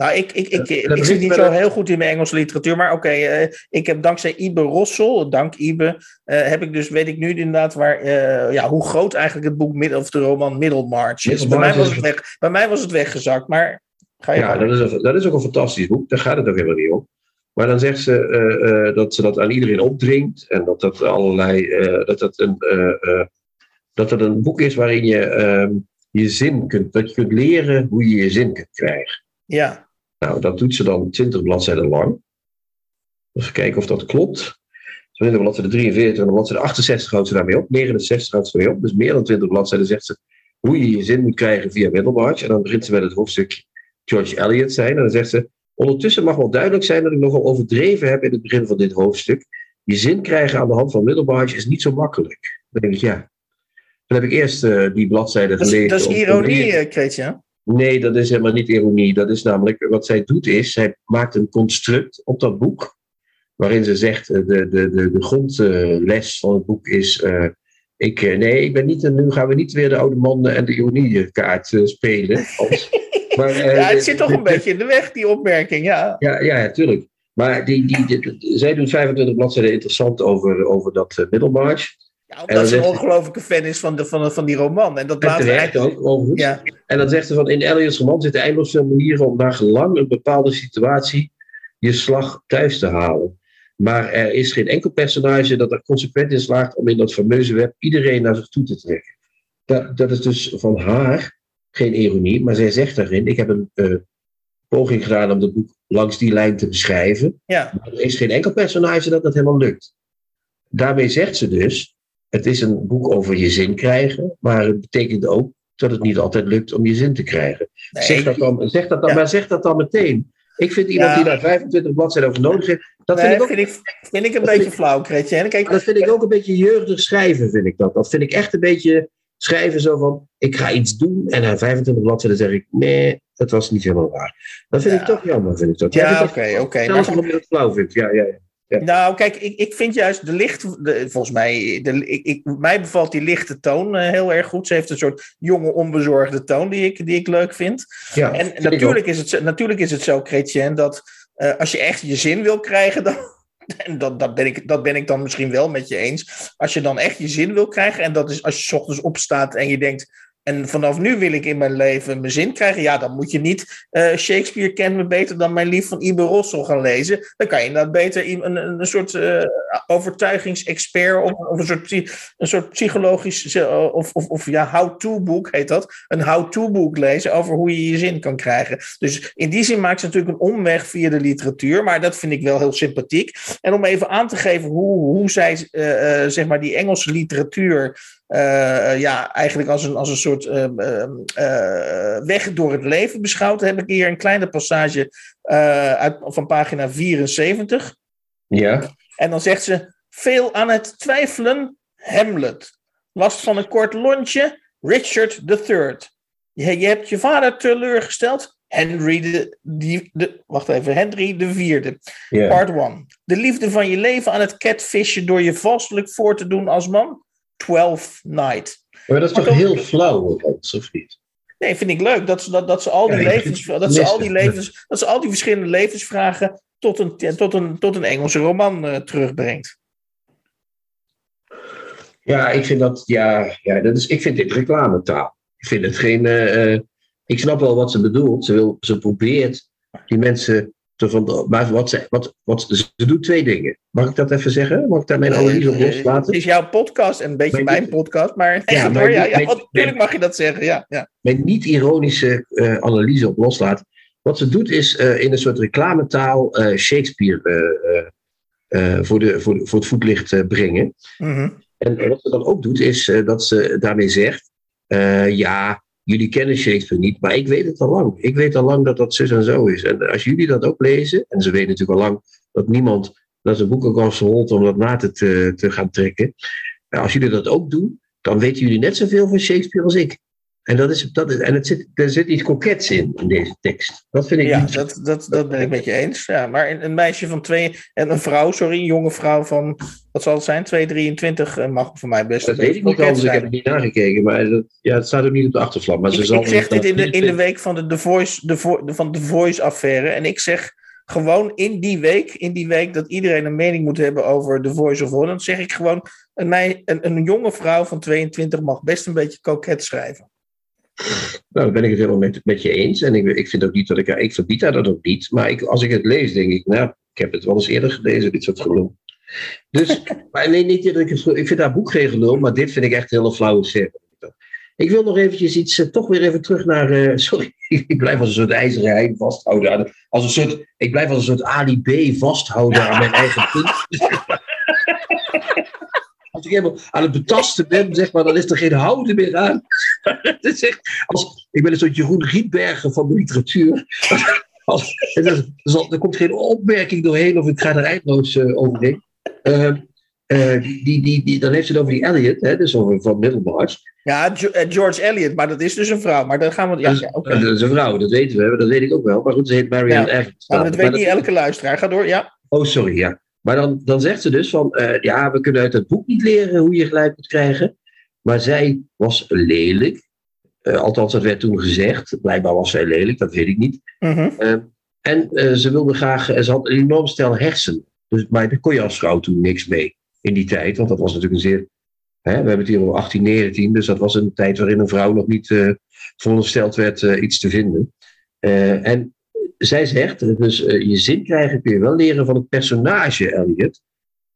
Nou, ik, ik, ik, ik, ik zit niet zo heel goed in mijn Engelse literatuur, maar oké, okay, uh, ik heb dankzij Ibe Rossel, dank Ibe, uh, heb ik dus, weet ik nu inderdaad waar, uh, ja, hoe groot eigenlijk het boek, of de roman Middlemarch is. Bij mij, was het weg, bij mij was het weggezakt, maar ga je Ja, dat is, een, dat is ook een fantastisch boek, daar gaat het ook helemaal niet om. Maar dan zegt ze dat ze dat aan iedereen opdringt en dat dat allerlei, dat dat een, dat dat een boek is waarin je ehm, je zin kunt, dat je kunt leren hoe je je zin kunt krijgen. Ja. Nou, dat doet ze dan 20 bladzijden lang. Even kijken of dat klopt. Zo in de bladzijde 43 en de bladzijde 68 houdt ze daarmee op. 69 houdt ze daarmee op. Dus meer dan 20 bladzijden zegt ze hoe je je zin moet krijgen via Middlemarch. En dan begint ze met het hoofdstuk George Eliot zijn. En dan zegt ze, ondertussen mag wel duidelijk zijn dat ik nogal overdreven heb in het begin van dit hoofdstuk. Je zin krijgen aan de hand van Middlemarch is niet zo makkelijk. Dan denk ik, ja. Dan heb ik eerst uh, die bladzijden gelezen. Dat is, dat is ironie, Kreetje. Nee, dat is helemaal niet ironie. Dat is namelijk wat zij doet is, zij maakt een construct op dat boek. Waarin ze zegt, de, de, de, de grondles van het boek is, uh, ik, nee, ik ben niet, nu gaan we niet weer de oude man en de ironiekaart uh, spelen. Als, maar, uh, ja, het zit toch een beetje in de weg, die opmerking, ja. Ja, ja natuurlijk. Maar die, die, die, zij doet 25 bladzijden interessant over, over dat Middelmarch. Ja, omdat ze een ongelofelijke fan is van, de, van, van die roman. En dat laat eigenlijk... ook, overigens. Ja. En dan zegt ze van, in Eliots roman zitten eindeloos veel manieren om naar gelang een bepaalde situatie je slag thuis te halen. Maar er is geen enkel personage dat er consequent in slaagt om in dat fameuze web iedereen naar zich toe te trekken. Dat, dat is dus van haar geen ironie, maar zij zegt daarin, ik heb een uh, poging gedaan om het boek langs die lijn te beschrijven. Ja. Maar er is geen enkel personage dat dat helemaal lukt. Daarmee zegt ze dus, het is een boek over je zin krijgen, maar het betekent ook dat het niet altijd lukt om je zin te krijgen. Nee, zeg dat dan, zeg dat dan, ja. Maar zeg dat dan meteen. Ik vind iemand ja. die daar 25 bladzijden over nodig heeft. Dat nee, vind ik ook vind ik, vind ik een beetje vind, flauw, Kretje. Kijk, dat vind ik ook een beetje jeugdig schrijven, vind ik dat. Dat vind ik echt een beetje schrijven zo van, ik ga iets doen en na 25 bladzijden zeg ik, nee, dat was niet helemaal waar. Dat vind ja. ik toch jammer, vind ik dat. Ja, oké, oké. Okay, Zelfs omdat flauw vindt, ja, ja, ja. Ja. Nou, kijk, ik, ik vind juist de licht, de, volgens mij, de, ik, ik, mij bevalt die lichte toon uh, heel erg goed. Ze heeft een soort jonge, onbezorgde toon die ik, die ik leuk vind. Ja, en natuurlijk is, het, natuurlijk is het zo, Chrétien, dat uh, als je echt je zin wil krijgen, dan, en dat, dat, ben ik, dat ben ik dan misschien wel met je eens. Als je dan echt je zin wil krijgen, en dat is als je 's ochtends opstaat en je denkt, En vanaf nu wil ik in mijn leven mijn zin krijgen. Ja, dan moet je niet uh, Shakespeare kent me beter dan mijn lief van Ibe Rossel gaan lezen. Dan kan je inderdaad beter een, een, een soort uh, overtuigingsexpert of, of, een, soort, een soort psychologisch uh, of, of, of ja, how-to boek heet dat. Een how-to boek lezen over hoe je je zin kan krijgen. Dus in die zin maakt ze natuurlijk een omweg via de literatuur. Maar dat vind ik wel heel sympathiek. En om even aan te geven hoe, hoe zij zeg maar die Engelse literatuur uh, ja, eigenlijk als een, als een soort uh, uh, weg door het leven beschouwd. heb ik hier een kleine passage uit, van pagina 74. Ja. En dan zegt ze: Veel aan het twijfelen, Hamlet. Last van een kort lontje, Richard III. Je, je hebt je vader teleurgesteld, Henry de, die, de, wacht even, Henry de vierde. Yeah. Part 1. De liefde van je leven aan het catfishen door je vastelijk voor te doen als man. Twelfth Night. Maar dat is toch heel flauw, of niet? Nee, vind ik leuk dat ze, dat, dat ze al die levens, dat ze al die levens, dat ze al die verschillende levensvragen tot een, tot een, tot een Engelse roman uh, terugbrengt. Ja, ik vind dat, ja, ja dat is, ik vind dit reclametaal. Ik vind het geen, uh, ik snap wel wat ze bedoelt. Ze, wil, ze probeert die mensen van, maar wat ze, wat, wat, ze doet twee dingen. Mag ik dat even zeggen? Mag ik daar mijn analyse op loslaten? Het is jouw podcast en een beetje mijn, podcast, maar, ja, maar ja, ja, natuurlijk mag je dat zeggen. Ja, ja. Mijn niet-ironische uh, analyse op loslaten. Wat ze doet is uh, in een soort reclametaal uh, Shakespeare voor, de, voor, voor het voetlicht brengen. Mm -hmm. En wat ze dan ook doet is dat ze daarmee zegt: ja, jullie kennen Shakespeare niet, maar ik weet het al lang. Ik weet al lang dat dat zus en zo is. En als jullie dat ook lezen, en ze weten natuurlijk al lang dat niemand naar zijn boekenkast holt om dat na te, te gaan trekken. Als jullie dat ook doen, dan weten jullie net zoveel van Shakespeare als ik. En, dat is, dat is, en het zit, er zit iets kokets in, in deze tekst. Dat vind ik ja, niet... dat, dat, dat ben ik met je eens. Ja, maar een meisje van twee... En een vrouw, sorry, een jonge vrouw van... Wat zal het zijn? 223 eh, mag voor mij best... Dat weet ik niet anders, ik heb het niet nagekeken. Maar dat, ja, het staat ook niet op de achtervlak. Maar ze ik, zal ik zeg dit in de, in de week van de The Voice, de, van de Voice-affaire. En ik zeg gewoon in die week, in die week dat iedereen een mening moet hebben over The Voice of Holland, zeg ik gewoon, een, een, een jonge vrouw van 22 mag best een beetje koket schrijven. Nou, dan ben ik het helemaal met, met je eens. En ik, ik vind ook niet dat ik... Ik verbied haar dat ook niet. Maar ik, als ik het lees, denk ik... Nou, ik heb het wel eens eerder gelezen, dit soort gelul. Dus, maar niet dat ik vind haar boek geen gelul, maar dit vind ik echt hele flauwe serie. Ik wil nog eventjes iets... Uh, toch weer even terug naar... Uh, sorry, ik blijf als een soort ijzeren hein vasthouden. Als een soort... Ik blijf als een soort vasthouden aan mijn eigen punt. Als ik helemaal aan het betasten ben, zeg maar, dan is er geen houden meer aan. als, ik ben een soort Jeroen Rietbergen van de literatuur. Als, er, komt geen opmerking doorheen of ik ga er eindloos uh, overheen. Uh, uh, die, die, die, dan heeft ze het over die Elliot, hè, dus over van Middlemarch. Ja, George Eliot, maar dat is dus een vrouw. Maar dan gaan we. Ja, ja, okay. Dat is een vrouw, dat weten we, dat weet ik ook wel. Maar goed, ze heet Marianne ja, Evans. Maar dat weet niet elke luisteraar. Ga door, ja. Oh, sorry, ja. Maar dan, dan zegt ze dus van, uh, ja, we kunnen uit het boek niet leren hoe je gelijk moet krijgen. Maar zij was lelijk. Uh, althans, dat werd toen gezegd. Blijkbaar was zij lelijk, dat weet ik niet. Mm -hmm. uh, en ze wilde graag, ze had een enorm stel hersenen. Dus, maar daar kon je als vrouw toen niks mee in die tijd. Want dat was natuurlijk een zeer, hè, we hebben het hier over 1819. Dus dat was een tijd waarin een vrouw nog niet verondersteld werd iets te vinden. en zij zegt, dus uh, je zin krijgen kun je wel leren van het personage Elliot.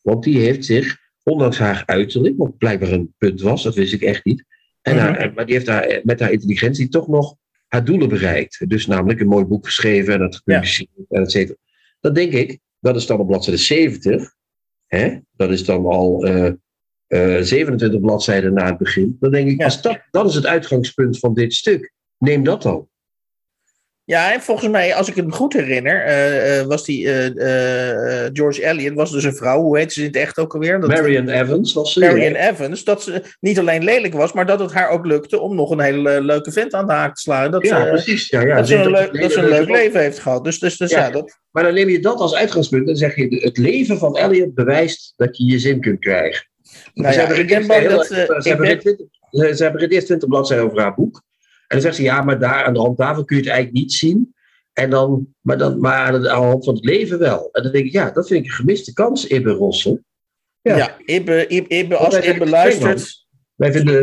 Want die heeft zich, ondanks haar uiterlijk, wat blijkbaar een punt was, dat wist ik echt niet. En haar, mm-hmm. maar die heeft haar, met haar intelligentie toch nog haar doelen bereikt. Dus namelijk een mooi boek geschreven en dat gepubliceerd ja. en et cetera. Dat denk ik, dat is dan op bladzijde 70. Hè? Dat is dan al uh, uh, 27 bladzijden na het begin. Dan denk ik, ja. dat, dat is het uitgangspunt van dit stuk. Neem dat dan. Ja, en volgens mij, als ik het me goed herinner, uh, uh, was die uh, George Eliot was dus een vrouw. Hoe heet ze in het echt ook alweer? Dat, Marion Evans was ze. Marion Evans. Dat ze niet alleen lelijk was, maar dat het haar ook lukte om nog een hele leuke vent aan de haak te slaan. Dat ja, ze, precies. Ja, ja, dat, ze een, leuk, dat ze een leuk leven heeft gehad. Dus, dus, dus ja, ja, dat... Maar dan neem je dat als uitgangspunt en zeg je: het leven van Eliot bewijst dat je je zin kunt krijgen. Nou ze, hebben dat, ze, hebben ze hebben het eerst 20 bladzijden over haar boek. En dan zegt ze, ja, maar daar aan de handtafel kun je het eigenlijk niet zien. En dan, maar, dan, maar aan de hand van het leven wel. En dan denk ik, ja, dat vind ik een gemiste kans, Ibbe Rossel. Ja, ja Ibbe, Ibbe, Ibbe als Ibbe luistert... Wij vinden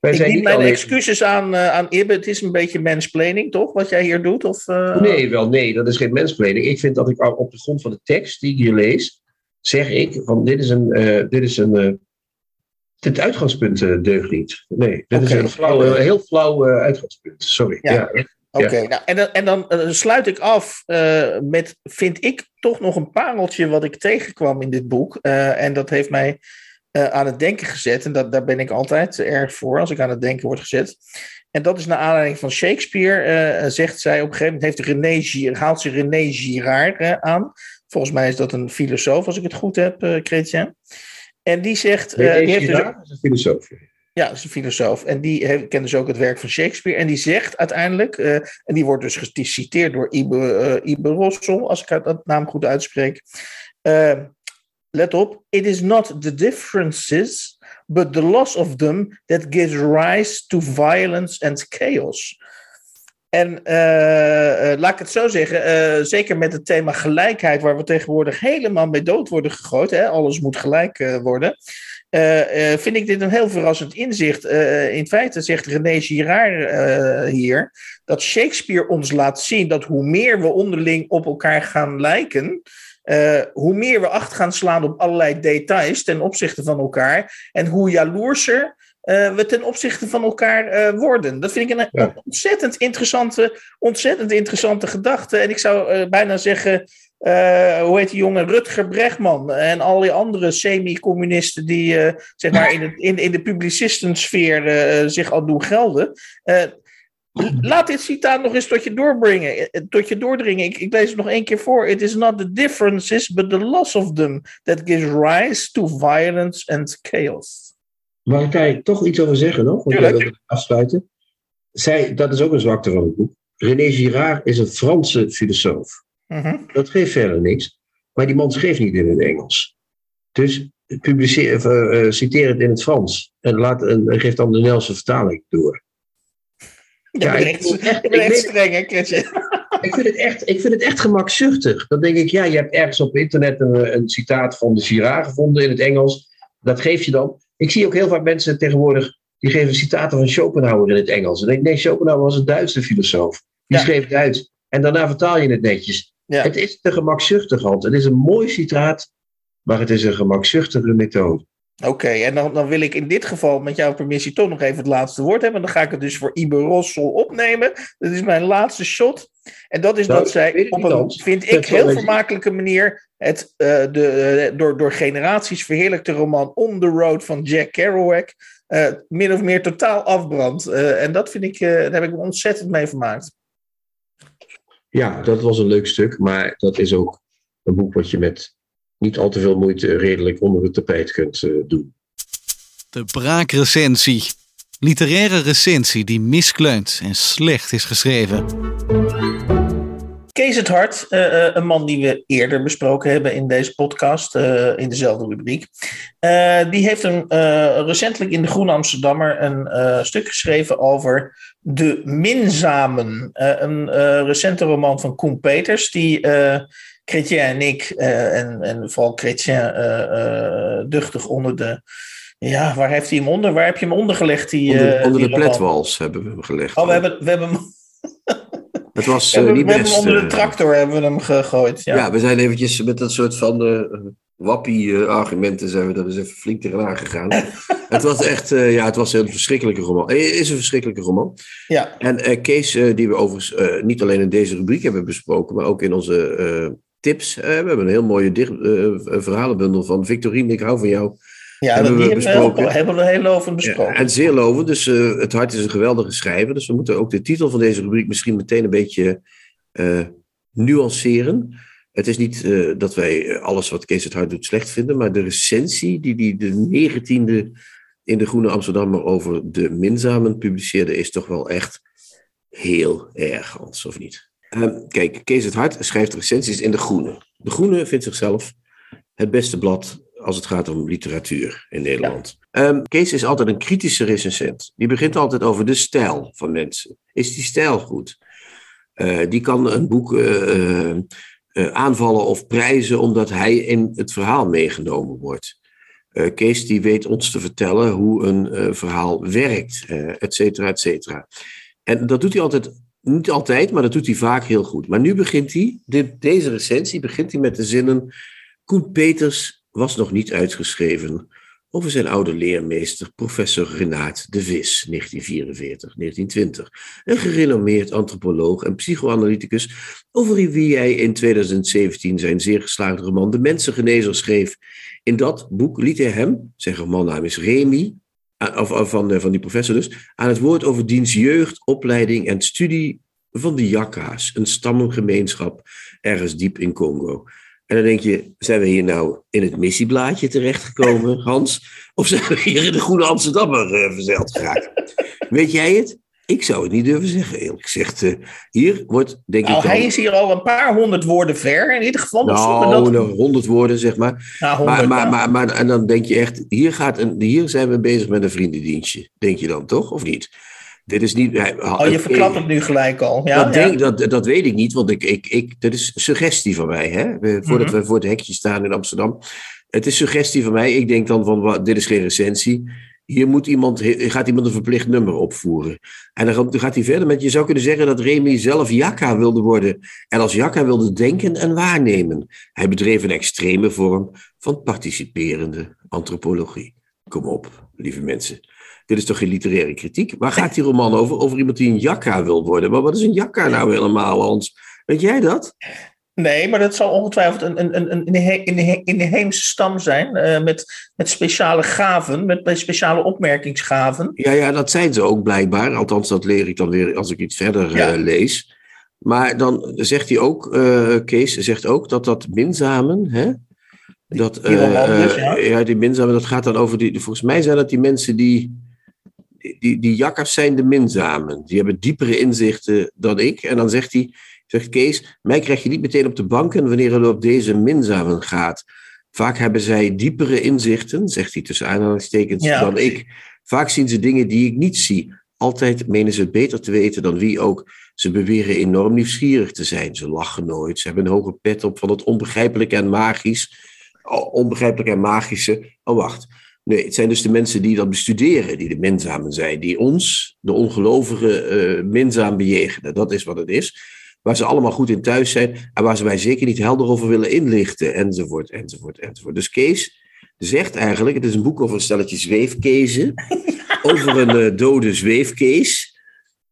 Wij Ik zijn bied niet mijn excuses aan, eh aan Ibbe. Het is een beetje mansplaining, toch? Wat jij hier doet? Of, eh? Nee, wel nee, dat is geen mensplanning. Ik vind dat ik op de grond van de tekst die ik hier lees, zeg ik van dit is een, eh, dit is een, eh, dit uitgangspunt eh, deugt niet. Nee, dit is een, flauw, een heel flauw eh, uitgangspunt. Sorry. Ja. Ja. Oké, nou, en dan, en dan eh, sluit ik af eh, met, vind ik, toch nog een pareltje wat ik tegenkwam in dit boek. Eh, en dat heeft mij eh, aan het denken gezet. En dat, daar ben ik altijd erg voor als ik aan het denken word gezet. En dat is naar aanleiding van Shakespeare. eh, zegt zij op een gegeven moment, heeft René haalt ze René Girard eh, aan. Volgens mij is dat een filosoof, als ik het goed heb, eh Chrétien. En die zegt... René die heeft dus is een filosoof. ja, dat is een filosoof. En die heeft, kent dus ook het werk van Shakespeare. En die zegt uiteindelijk, eh, en die wordt dus geciteerd door Ibe, eh, Ibe Rossel, als ik dat naam goed uitspreek. Eh, let op, it is not the differences, but the loss of them that gives rise to violence and chaos. En eh, eh, laat ik het zo zeggen, eh, zeker met het thema gelijkheid, waar we tegenwoordig helemaal mee dood worden gegooid, hè, alles moet gelijk worden, vind ik dit een heel verrassend inzicht. In feite zegt René Girard hier dat Shakespeare ons laat zien dat hoe meer we onderling op elkaar gaan lijken, hoe meer we acht gaan slaan op allerlei details ten opzichte van elkaar en hoe jaloerser eh, we ten opzichte van elkaar eh, worden. Dat vind ik een Ja. ontzettend, interessante, ontzettend interessante gedachte. En ik zou eh, bijna zeggen, hoe heet die jongen, Rutger Bregman en al die andere semi-communisten die zeg maar in, het, in, in de publicistensfeer zich al doen gelden. Laat dit citaat nog eens tot je doorbrengen, tot je doordringen. Ik, ik lees het nog één keer voor. It is not the differences, but the loss of them that gives rise to violence and chaos. Mag ik daar toch iets over zeggen nog? Want Tuurlijk. wilde afsluiten. Zij, dat is ook een zwakte van het boek. René Girard is een Franse filosoof. Mhm. Dat geeft verder niks. Maar die man schreef niet in het Engels. Dus publiceer, of, eh, eh, citeer het in het Frans. En, laat, en geef dan de Nederlandse vertaling door. Ja, ik- echt, echt- je bent ik echt weet- streng, hè, Chrisje? Ik vind, het echt, ik vind het echt gemakzuchtig. Dan denk ik, ja, je hebt ergens op internet een, een citaat van de Girard gevonden in het Engels. Dat geef je dan. Ik zie ook heel vaak mensen tegenwoordig, die geven citaten van Schopenhauer in het Engels. En ik denk, nee, Schopenhauer was een Duitse filosoof. Die Ja. schreef Duits. En daarna vertaal je het netjes. Ja. Het is te gemakzuchtig, Hans. Het is een mooi citaat, maar het is een gemakzuchtige methode. Oké, en dan, dan wil ik in dit geval met jouw permissie toch nog even het laatste woord hebben. Dan ga ik het dus voor Ibe Rossel opnemen. Dat is mijn laatste shot. En dat is Nou, dat zij op een, vind ik, heel vermakelijke manier het eh, de, eh, door, door generaties verheerlijkte roman On the Road van Jack Kerouac eh, min of meer totaal afbrandt. Eh, en dat vind ik, eh, daar heb ik me ontzettend mee vermaakt. Ja, dat was een leuk stuk, maar dat is ook een boek wat je met niet al te veel moeite redelijk onder het tapijt kunt eh, doen. De braakrecensie. Literaire recensie die miskleunt en slecht is geschreven. Kees het Hart, eh, eh, een man die we eerder besproken hebben in deze podcast, eh, in dezelfde rubriek. Die heeft een, recentelijk in de Groene Amsterdammer een stuk geschreven over De Minzamen. Een recente roman van Koen Peters, die Chrétien en ik, en, en vooral Chrétien, duchtig onder de... Ja, waar heeft hij hem onder? Waar heb je hem onder gelegd? Die, Onder, onder die de roman? pletwals hebben we hem gelegd. Oh, we hebben, we hebben hem, Het was we eh, hebben, niet we hebben best. onder de eh, tractor hebben we hem gegooid. ja. we zijn eventjes met dat soort van eh wappie-argumenten zijn we er dus even flink tegenaan gegaan. het was echt, ja, het was een verschrikkelijke roman. Het is een verschrikkelijke roman. ja. En Kees, die we overigens niet alleen in deze rubriek hebben besproken, maar ook in onze tips. We hebben een heel mooie dicht, verhalenbundel van Victorine, ik hou van jou. Ja, Hebben we die besproken. heel, hebben we heel lovend Ja, besproken. en zeer lovend. Dus eh, het hart is een geweldige schrijver. Dus we moeten ook de titel van deze rubriek misschien meteen een beetje eh, nuanceren. Het is niet eh, dat wij alles wat Kees het Hart doet slecht vinden, maar de recensie die hij de negentiende in de Groene Amsterdammer over de minzamen publiceerde, is toch wel echt heel erg, Hans, of niet? Ehm, kijk, Kees het Hart schrijft recensies in de Groene. De Groene vindt zichzelf het beste blad als het gaat om literatuur in Nederland. Ehm, Kees is altijd een kritische recensent. Die begint altijd over de stijl van mensen. Is die stijl goed? Eh, die kan een boek eh, eh, aanvallen of prijzen omdat hij in het verhaal meegenomen wordt. Kees die weet ons te vertellen hoe een verhaal werkt, et cetera, et cetera. En dat doet hij altijd, niet altijd, maar dat doet hij vaak heel goed. Maar nu begint hij, dit, deze recensie begint hij met de zinnen... Koen Peters was nog niet uitgeschreven over zijn oude leermeester, professor Renaat de Vis, 1944-1920. Een gerenommeerd antropoloog en psychoanalyticus, over wie hij in 2017 zijn zeer geslaagde roman De Mensengenezer schreef. In dat boek liet hij hem, zijn romannaam is Remy, van, van die professor dus, aan het woord over diens jeugd, opleiding en studie van de Yakka's, een stammengemeenschap ergens diep in Congo. En dan denk je, zijn we hier nou in het missieblaadje terechtgekomen, Hans? Of zijn we hier in de Groene Amsterdammer uh, verzeild geraakt? Weet jij het? Ik zou het niet durven zeggen, eerlijk gezegd. Uh, hier wordt, denk nou, ik. hij is hier al een paar honderd woorden ver, in ieder geval. Nou, dat... nou honderd woorden, zeg maar. Nou, 100, maar, maar, maar, maar, En dan denk je echt, hier, gaat een, hier zijn we bezig met een vriendendienstje. Denk je dan toch, of niet? Dit is niet, oh, je verklapt het nu gelijk al. Ja, dat, denk, dat, dat weet ik niet, want ik, ik, ik, dat is suggestie van mij. Hè? Voordat mhm. we voor het hekje staan in Amsterdam. Het is suggestie van mij. Ik denk dan van, dit is geen recensie. Hier moet iemand, gaat iemand een verplicht nummer opvoeren. En dan gaat hij verder met, je zou kunnen zeggen dat Remy zelf Jakka wilde worden. En als Jakka wilde denken en waarnemen. Hij bedreef een extreme vorm van participerende antropologie. Kom op, lieve mensen. Dit is toch geen literaire kritiek? Waar gaat die roman over? Over iemand die een jakka wil worden. Maar wat is een jakka nou helemaal, Hans? Weet jij dat? Nee, maar dat zal ongetwijfeld een, een, een, een inheemse stam zijn. Uh, met, met speciale gaven, met, met speciale opmerkingsgaven. Ja, ja, dat zijn ze ook blijkbaar. Althans, dat leer ik dan weer als ik iets verder uh, lees. Maar dan zegt hij ook, uh, Kees zegt ook dat dat minzamen, hè, dat, die ja. ja. die minzamen, dat gaat dan over die. Volgens mij zijn dat die mensen die die, die jakkers zijn de minzamen. Die hebben diepere inzichten dan ik. En dan zegt hij, zegt Kees, mij krijg je niet meteen op de banken wanneer het op deze minzamen gaat. Vaak hebben zij diepere inzichten, zegt hij tussen aanhalingstekens, dan ik. Vaak zien ze dingen die ik niet zie. Altijd menen ze het beter te weten dan wie ook. Ze beweren enorm nieuwsgierig te zijn. Ze lachen nooit. Ze hebben een hoge pet op van het onbegrijpelijke en magisch. Onbegrijpelijke en magische. Oh, wacht. Nee, het zijn dus de mensen die dat bestuderen, die de minzamen zijn, die ons, de ongelovigen, uh, minzaam bejegenen. Dat is wat het is. Waar ze allemaal goed in thuis zijn en waar ze mij zeker niet helder over willen inlichten, enzovoort, enzovoort, enzovoort. Dus Kees zegt eigenlijk, het is een boek over een stelletje zweefkezen, over een uh, dode zweefkees.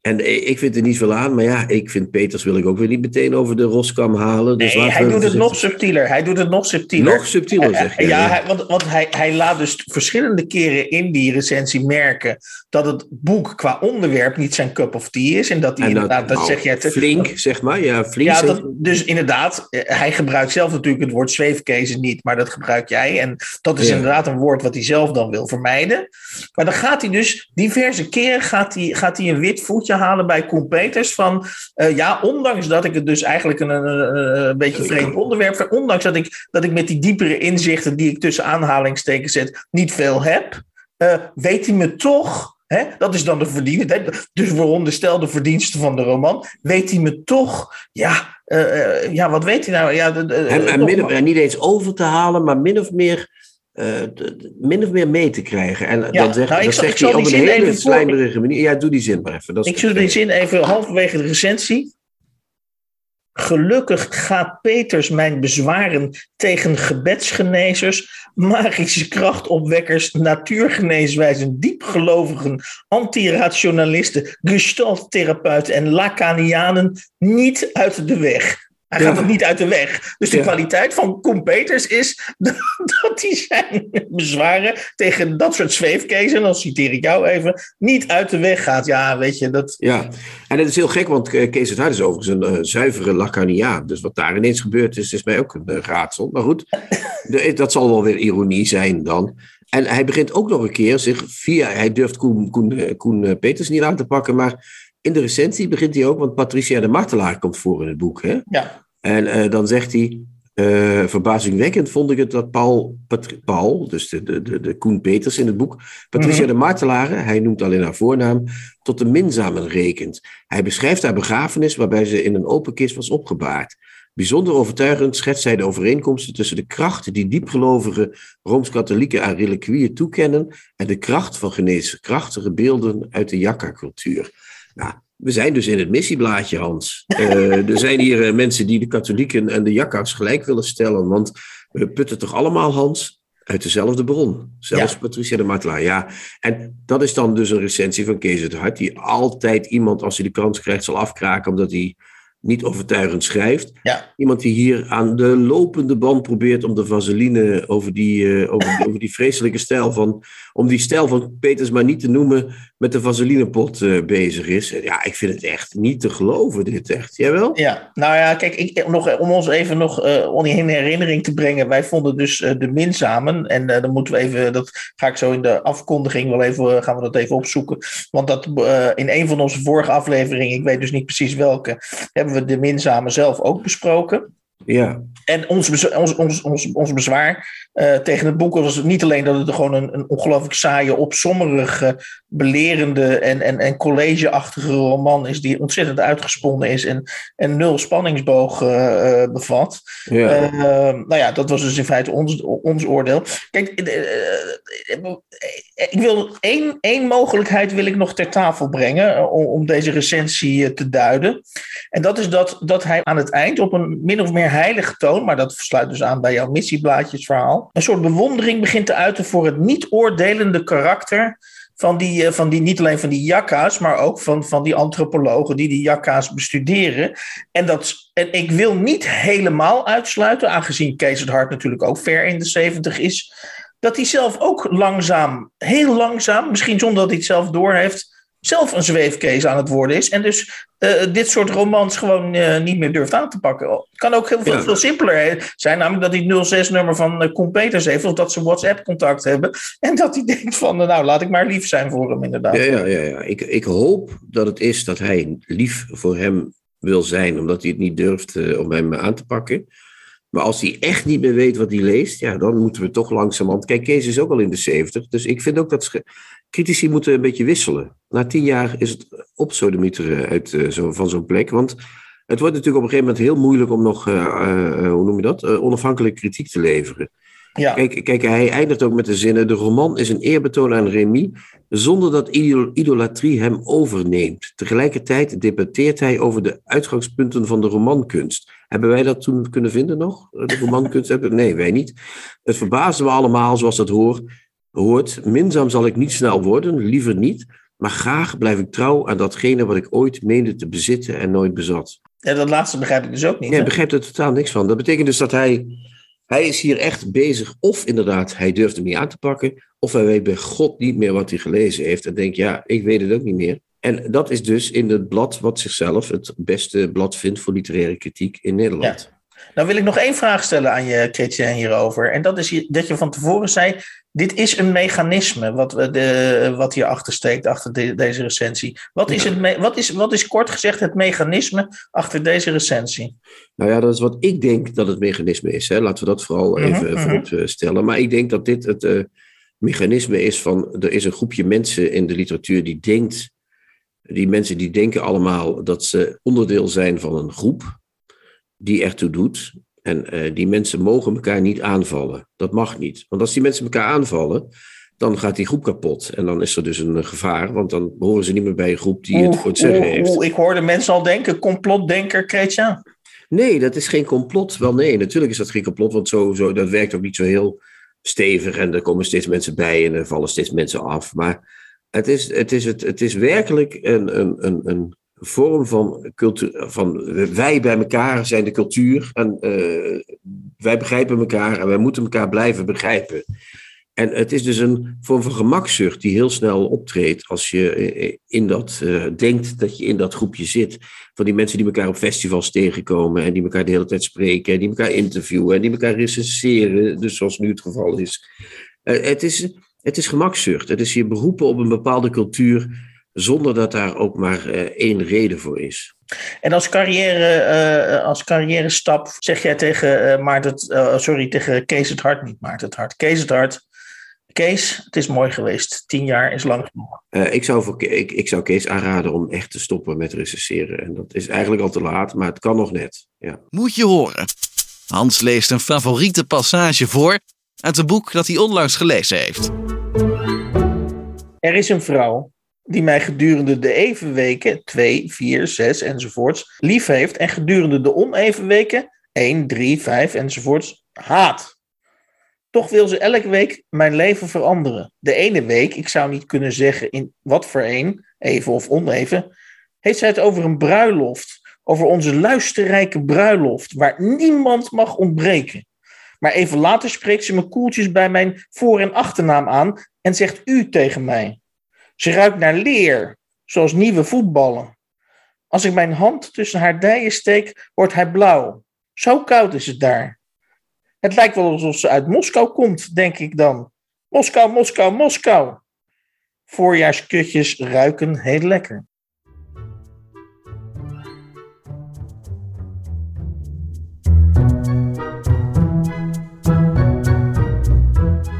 En ik vind er niet veel aan, maar ja, ik vind Peters wil ik ook weer niet meteen over de roskam halen. Dus nee, hij doet het nog subtieler. Hij doet het nog subtieler. Nog subtieler, zeg je. Ja, hij, want, want hij, hij laat dus verschillende keren in die recensie merken dat het boek qua onderwerp niet zijn cup of tea is. En dat hij inderdaad, dat nou, zeg jij... Flink, zeg maar. Ja, flink. Ja, dat, dus inderdaad, eh, hij gebruikt zelf natuurlijk het woord zweefkezen niet, maar dat gebruik jij. En dat is inderdaad een woord wat hij zelf dan wil vermijden. Maar dan gaat hij dus diverse keren gaat hij, gaat hij een wit voetje halen bij Koen Peters. Van uh, ja, ondanks dat ik het dus eigenlijk een, een, een beetje vreemd onderwerp vind. Ondanks dat ik, dat ik met die diepere inzichten die ik tussen aanhalingstekens zet niet veel heb. Uh, weet hij me toch Hè? Dat is dan de verdienste. Dus veronderstelde verdienste van de roman. Weet hij me toch, ja, uh, ja wat weet hij nou? Ja, de, de, en, min of, niet eens over te halen, maar min of meer min of meer mee te krijgen. En ja, dan zegt, nou, dat zegt hij op een hele slijmerige manier. Ja, doe die zin maar even. Dat ik zul die zin even halverwege de recensie. Gelukkig gaat Peters mijn bezwaren tegen gebedsgenezers, magische krachtopwekkers, natuurgeneeswijzen, diepgelovigen, antirationalisten, gestalttherapeuten en Lacanianen niet uit de weg. Hij gaat het niet uit de weg. Dus de kwaliteit van Koen Peters is dat hij zijn bezwaren tegen dat soort zweefkezen, en dan citeer ik jou even, niet uit de weg gaat. Ja, weet je, dat... Ja, en dat is heel gek, want eh, Kees het Hart is overigens een uh, zuivere Lacaniaan. Dus wat daar ineens gebeurd is, is mij ook een uh, raadsel. Maar goed, de, dat zal wel weer ironie zijn dan. En hij begint ook nog een keer zich via, hij durft Koen, Koen, Koen Peters niet aan te pakken, maar in de recensie begint hij ook, want Patricia de Martelaar komt voor in het boek. Hè? Ja. En uh, dan zegt hij, uh, verbazingwekkend vond ik het dat Paul, Paul dus de, de, de, de Koen Peters in het boek, Patricia mm -hmm. de Martelaar, hij noemt alleen haar voornaam, tot de minzamen rekent. Hij beschrijft haar begrafenis waarbij ze in een open kist was opgebaard. Bijzonder overtuigend schetst hij de overeenkomsten tussen de kracht die diepgelovige Rooms-Katholieken aan reliquieën toekennen en de kracht van geneeskrachtige beelden uit de Jakka-cultuur. Nou, we zijn dus in het missieblaadje, Hans. Uh, er zijn hier uh, mensen die de katholieken en de Jakka's gelijk willen stellen, want we putten toch allemaal, Hans, uit dezelfde bron. Zelfs ja. Patricia de Matla, ja. En dat is dan dus een recensie van Kees het Hart, die altijd iemand, als hij de kans krijgt, zal afkraken, omdat hij niet overtuigend schrijft. Ja. Iemand die hier aan de lopende band probeert om de vaseline over die, uh, over, over, die vreselijke stijl van, om die stijl van Peters maar niet te noemen, met de vaselinepot uh, bezig is. Ja, ik vind het echt niet te geloven, dit echt. Jij wel? Ja, nou ja, kijk, ik, nog, om ons even nog uh, in herinnering te brengen. Wij vonden dus de minzamen, en dan moeten we even, dat ga ik zo in de afkondiging wel even, gaan we dat even opzoeken. Want dat in een van onze vorige afleveringen, ik weet dus niet precies welke, hebben we de minzamen zelf ook besproken. Ja. En ons, bez ons, ons, ons, ons bezwaar uh, tegen het boek was niet alleen dat het gewoon een, een ongelooflijk saaie, opzommerige, belerende en, en, en collegeachtige roman is, die ontzettend uitgesponnen is en, en nul spanningsboog uh, bevat. Ja. Uh, nou ja, dat was dus in feite ons, ons oordeel. Kijk, ik wil één, één mogelijkheid wil ik nog ter tafel brengen om, om deze recensie te duiden. En dat is dat, dat hij aan het eind op een min of meer heilige toon, maar dat sluit dus aan bij jouw missieblaadjesverhaal, een soort bewondering begint te uiten voor het niet-oordelende karakter van die, van die, niet alleen van die jakka's, maar ook van, van die antropologen die die jakka's bestuderen. En, dat, en ik wil niet helemaal uitsluiten, aangezien Kees het Hart natuurlijk ook ver in de zeventig is, dat hij zelf ook langzaam, heel langzaam, misschien zonder dat hij het zelf doorheeft, zelf een zweefkees aan het worden is. En dus uh, dit soort romans gewoon uh, niet meer durft aan te pakken. Het kan ook heel veel, ja. veel simpeler zijn. Namelijk dat hij het 06-nummer van uh, Peters heeft. Of dat ze WhatsApp-contact hebben. En dat hij denkt van, nou laat ik maar lief zijn voor hem inderdaad. Ja, ja, ja, ja. Ik, ik hoop dat het is dat hij lief voor hem wil zijn. Omdat hij het niet durft om hem aan te pakken. Maar als hij echt niet meer weet wat hij leest, ja, dan moeten we toch langzamerhand. Kijk, Kees is ook al in de 70. Dus ik vind ook dat critici moeten een beetje wisselen. Na tien jaar is het opsodemieteren uit uh, zo, van zo'n plek. Want het wordt natuurlijk op een gegeven moment heel moeilijk om nog, uh, hoe noem je dat, onafhankelijke kritiek te leveren. Ja. Kijk, kijk, hij eindigt ook met de zinnen: De roman is een eerbetoon aan Remy, zonder dat idolatrie hem overneemt. Tegelijkertijd debatteert hij over de uitgangspunten van de romankunst. Hebben wij dat toen kunnen vinden nog? De romankunst? nee, wij niet. Het verbaasde me allemaal, zoals dat hoort. hoort. Minzaam zal ik niet snel worden, liever niet. Maar graag blijf ik trouw aan datgene wat ik ooit meende te bezitten en nooit bezat. Ja, dat laatste begrijp ik dus ook niet. Nee, ik begrijp er totaal niks van. Dat betekent dus dat hij hij is hier echt bezig, of inderdaad, hij durft hem niet aan te pakken, of hij weet bij God niet meer wat hij gelezen heeft en denkt, ja, ik weet het ook niet meer. En dat is dus in het blad wat zichzelf het beste blad vindt voor literaire kritiek in Nederland. Nou wil ik nog één vraag stellen aan je, Chrétien, hierover. En dat is dat je van tevoren zei, dit is een mechanisme wat, de, wat hierachter steekt, achter de, deze recensie. Wat is, het, wat, is, wat is kort gezegd het mechanisme achter deze recensie? Nou ja, dat is wat ik denk dat het mechanisme is. Hè. Laten we dat vooral even uh-huh, voorop stellen. Maar ik denk dat dit het uh, mechanisme is van, er is een groepje mensen in de literatuur die denkt, die mensen die denken allemaal dat ze onderdeel zijn van een groep die ertoe doet. En uh, die mensen mogen elkaar niet aanvallen. Dat mag niet. Want als die mensen elkaar aanvallen, dan gaat die groep kapot. En dan is er dus een gevaar, want dan horen ze niet meer bij een groep die het voor het zeggen heeft. Oeh, ik hoorde mensen al denken, complotdenker Kreetja. Nee, dat is geen complot. Wel nee, natuurlijk is dat geen complot, want zo, zo, dat werkt ook niet zo heel stevig. En er komen steeds mensen bij en er vallen steeds mensen af. Maar het is, het is, het, het is werkelijk een, een, een, een vorm van cultuur, van wij bij elkaar zijn de cultuur en uh, wij begrijpen elkaar en wij moeten elkaar blijven begrijpen. En het is dus een vorm van gemakzucht die heel snel optreedt als je in dat, uh, denkt dat je in dat groepje zit. Van die mensen die elkaar op festivals tegenkomen en die elkaar de hele tijd spreken en die elkaar interviewen en die elkaar recenseren, dus zoals nu het geval is. Het is. Het is gemakzucht. Het is je beroepen op een bepaalde cultuur zonder dat daar ook maar uh, één reden voor is. En als carrière, uh, als carrière stap zeg jij tegen uh, Maarten, sorry, tegen Kees het Hart, niet Maarten het Hart, Kees het Hart. Kees, het is mooi geweest. Tien jaar is lang genoeg. Uh, ik, zou voor, ik, ik zou Kees aanraden om echt te stoppen met recenseren. En dat is eigenlijk al te laat, maar het kan nog net. Ja. Moet je horen. Hans leest een favoriete passage voor uit een boek dat hij onlangs gelezen heeft. Er is een vrouw die mij gedurende de even weken, 2, 4, 6 enzovoorts, lief heeft en gedurende de oneven weken, 1, 3, 5 enzovoorts, haat. Toch wil ze elke week mijn leven veranderen. De ene week, ik zou niet kunnen zeggen in wat voor een, even of oneven, heeft zij het over een bruiloft. Over onze luisterrijke bruiloft, waar niemand mag ontbreken. Maar even later spreekt ze me koeltjes bij mijn voor- en achternaam aan en zegt u tegen mij. Ze ruikt naar leer, zoals nieuwe voetballen. Als ik mijn hand tussen haar dijen steek, wordt hij blauw. Zo koud is het daar. Het lijkt wel alsof ze uit Moskou komt, denk ik dan. Moskou, Moskou, Moskou. Voorjaarskutjes ruiken heel lekker.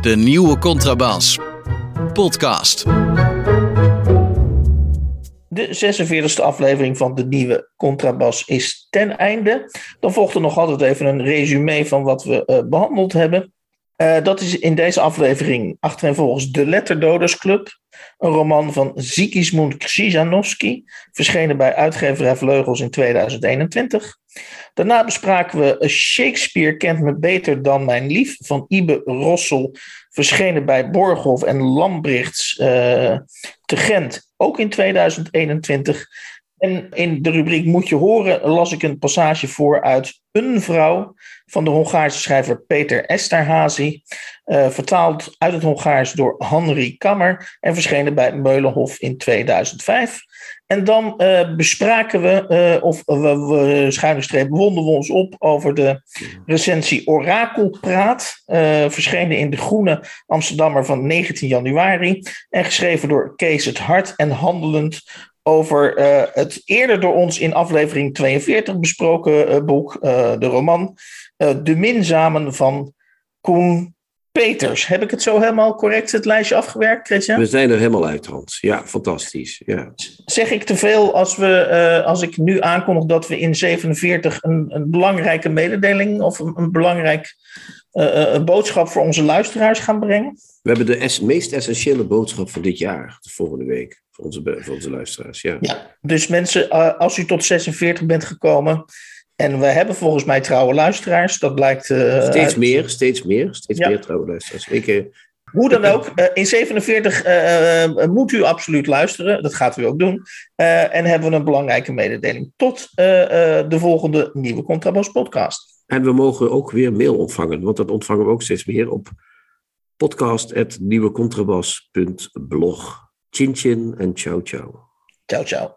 De nieuwe Contrabas. Podcast. De 46e aflevering van de nieuwe Contrabas is ten einde. Dan volgt er nog altijd even een resume van wat we uh, behandeld hebben. Uh, dat is in deze aflevering achtereenvolgens De Letterdodersclub. Een roman van Zikismund Krzyzanowski. Verschenen bij uitgeverij Vleugels in 2021. Daarna bespraken we Shakespeare kent me beter dan mijn lief van Ibe Rossel. Verschenen bij Borghoff en Lambrichts uh, te Gent, ook in 2021. En in de rubriek Moet je horen las ik een passage voor uit Een vrouw van de Hongaarse schrijver Peter Esterhazy. Uh, vertaald uit het Hongaars door Henry Kammer en verschenen bij Meulenhof in 2005. En dan uh, bespraken we, uh, of we, we schuine wonden we ons op over de recensie Orakelpraat. Verschenen in De Groene Amsterdammer van 19 januari. En geschreven door Kees het Hart en handelend over het eerder door ons in aflevering 42 besproken boek, de roman De Minzamen van Koen Peters. Heb ik het zo helemaal correct het lijstje afgewerkt, Christian? We zijn er helemaal uit, Hans. Ja, fantastisch. Ja. Zeg ik te veel als, we, uh, als ik nu aankondig dat we in 47 een, een belangrijke mededeling of een, een belangrijk uh, een boodschap voor onze luisteraars gaan brengen? We hebben de es meest essentiële boodschap van dit jaar, de volgende week, voor onze, voor onze luisteraars. Ja. ja, dus mensen, uh, als u tot 46 bent gekomen, en we hebben volgens mij trouwe luisteraars. Dat blijkt. Uh, steeds meer, steeds meer. Steeds ja. meer trouwe luisteraars. Ik, uh, Hoe dan ook, uh, in 47 moet u absoluut luisteren. Dat gaat u ook doen. en hebben we een belangrijke mededeling. Tot de volgende nieuwe Contrabas podcast. En we mogen ook weer mail ontvangen. Want dat ontvangen we ook steeds meer op podcast.nieuwecontrabas.blog. Chin chin en ciao ciao. Ciao ciao.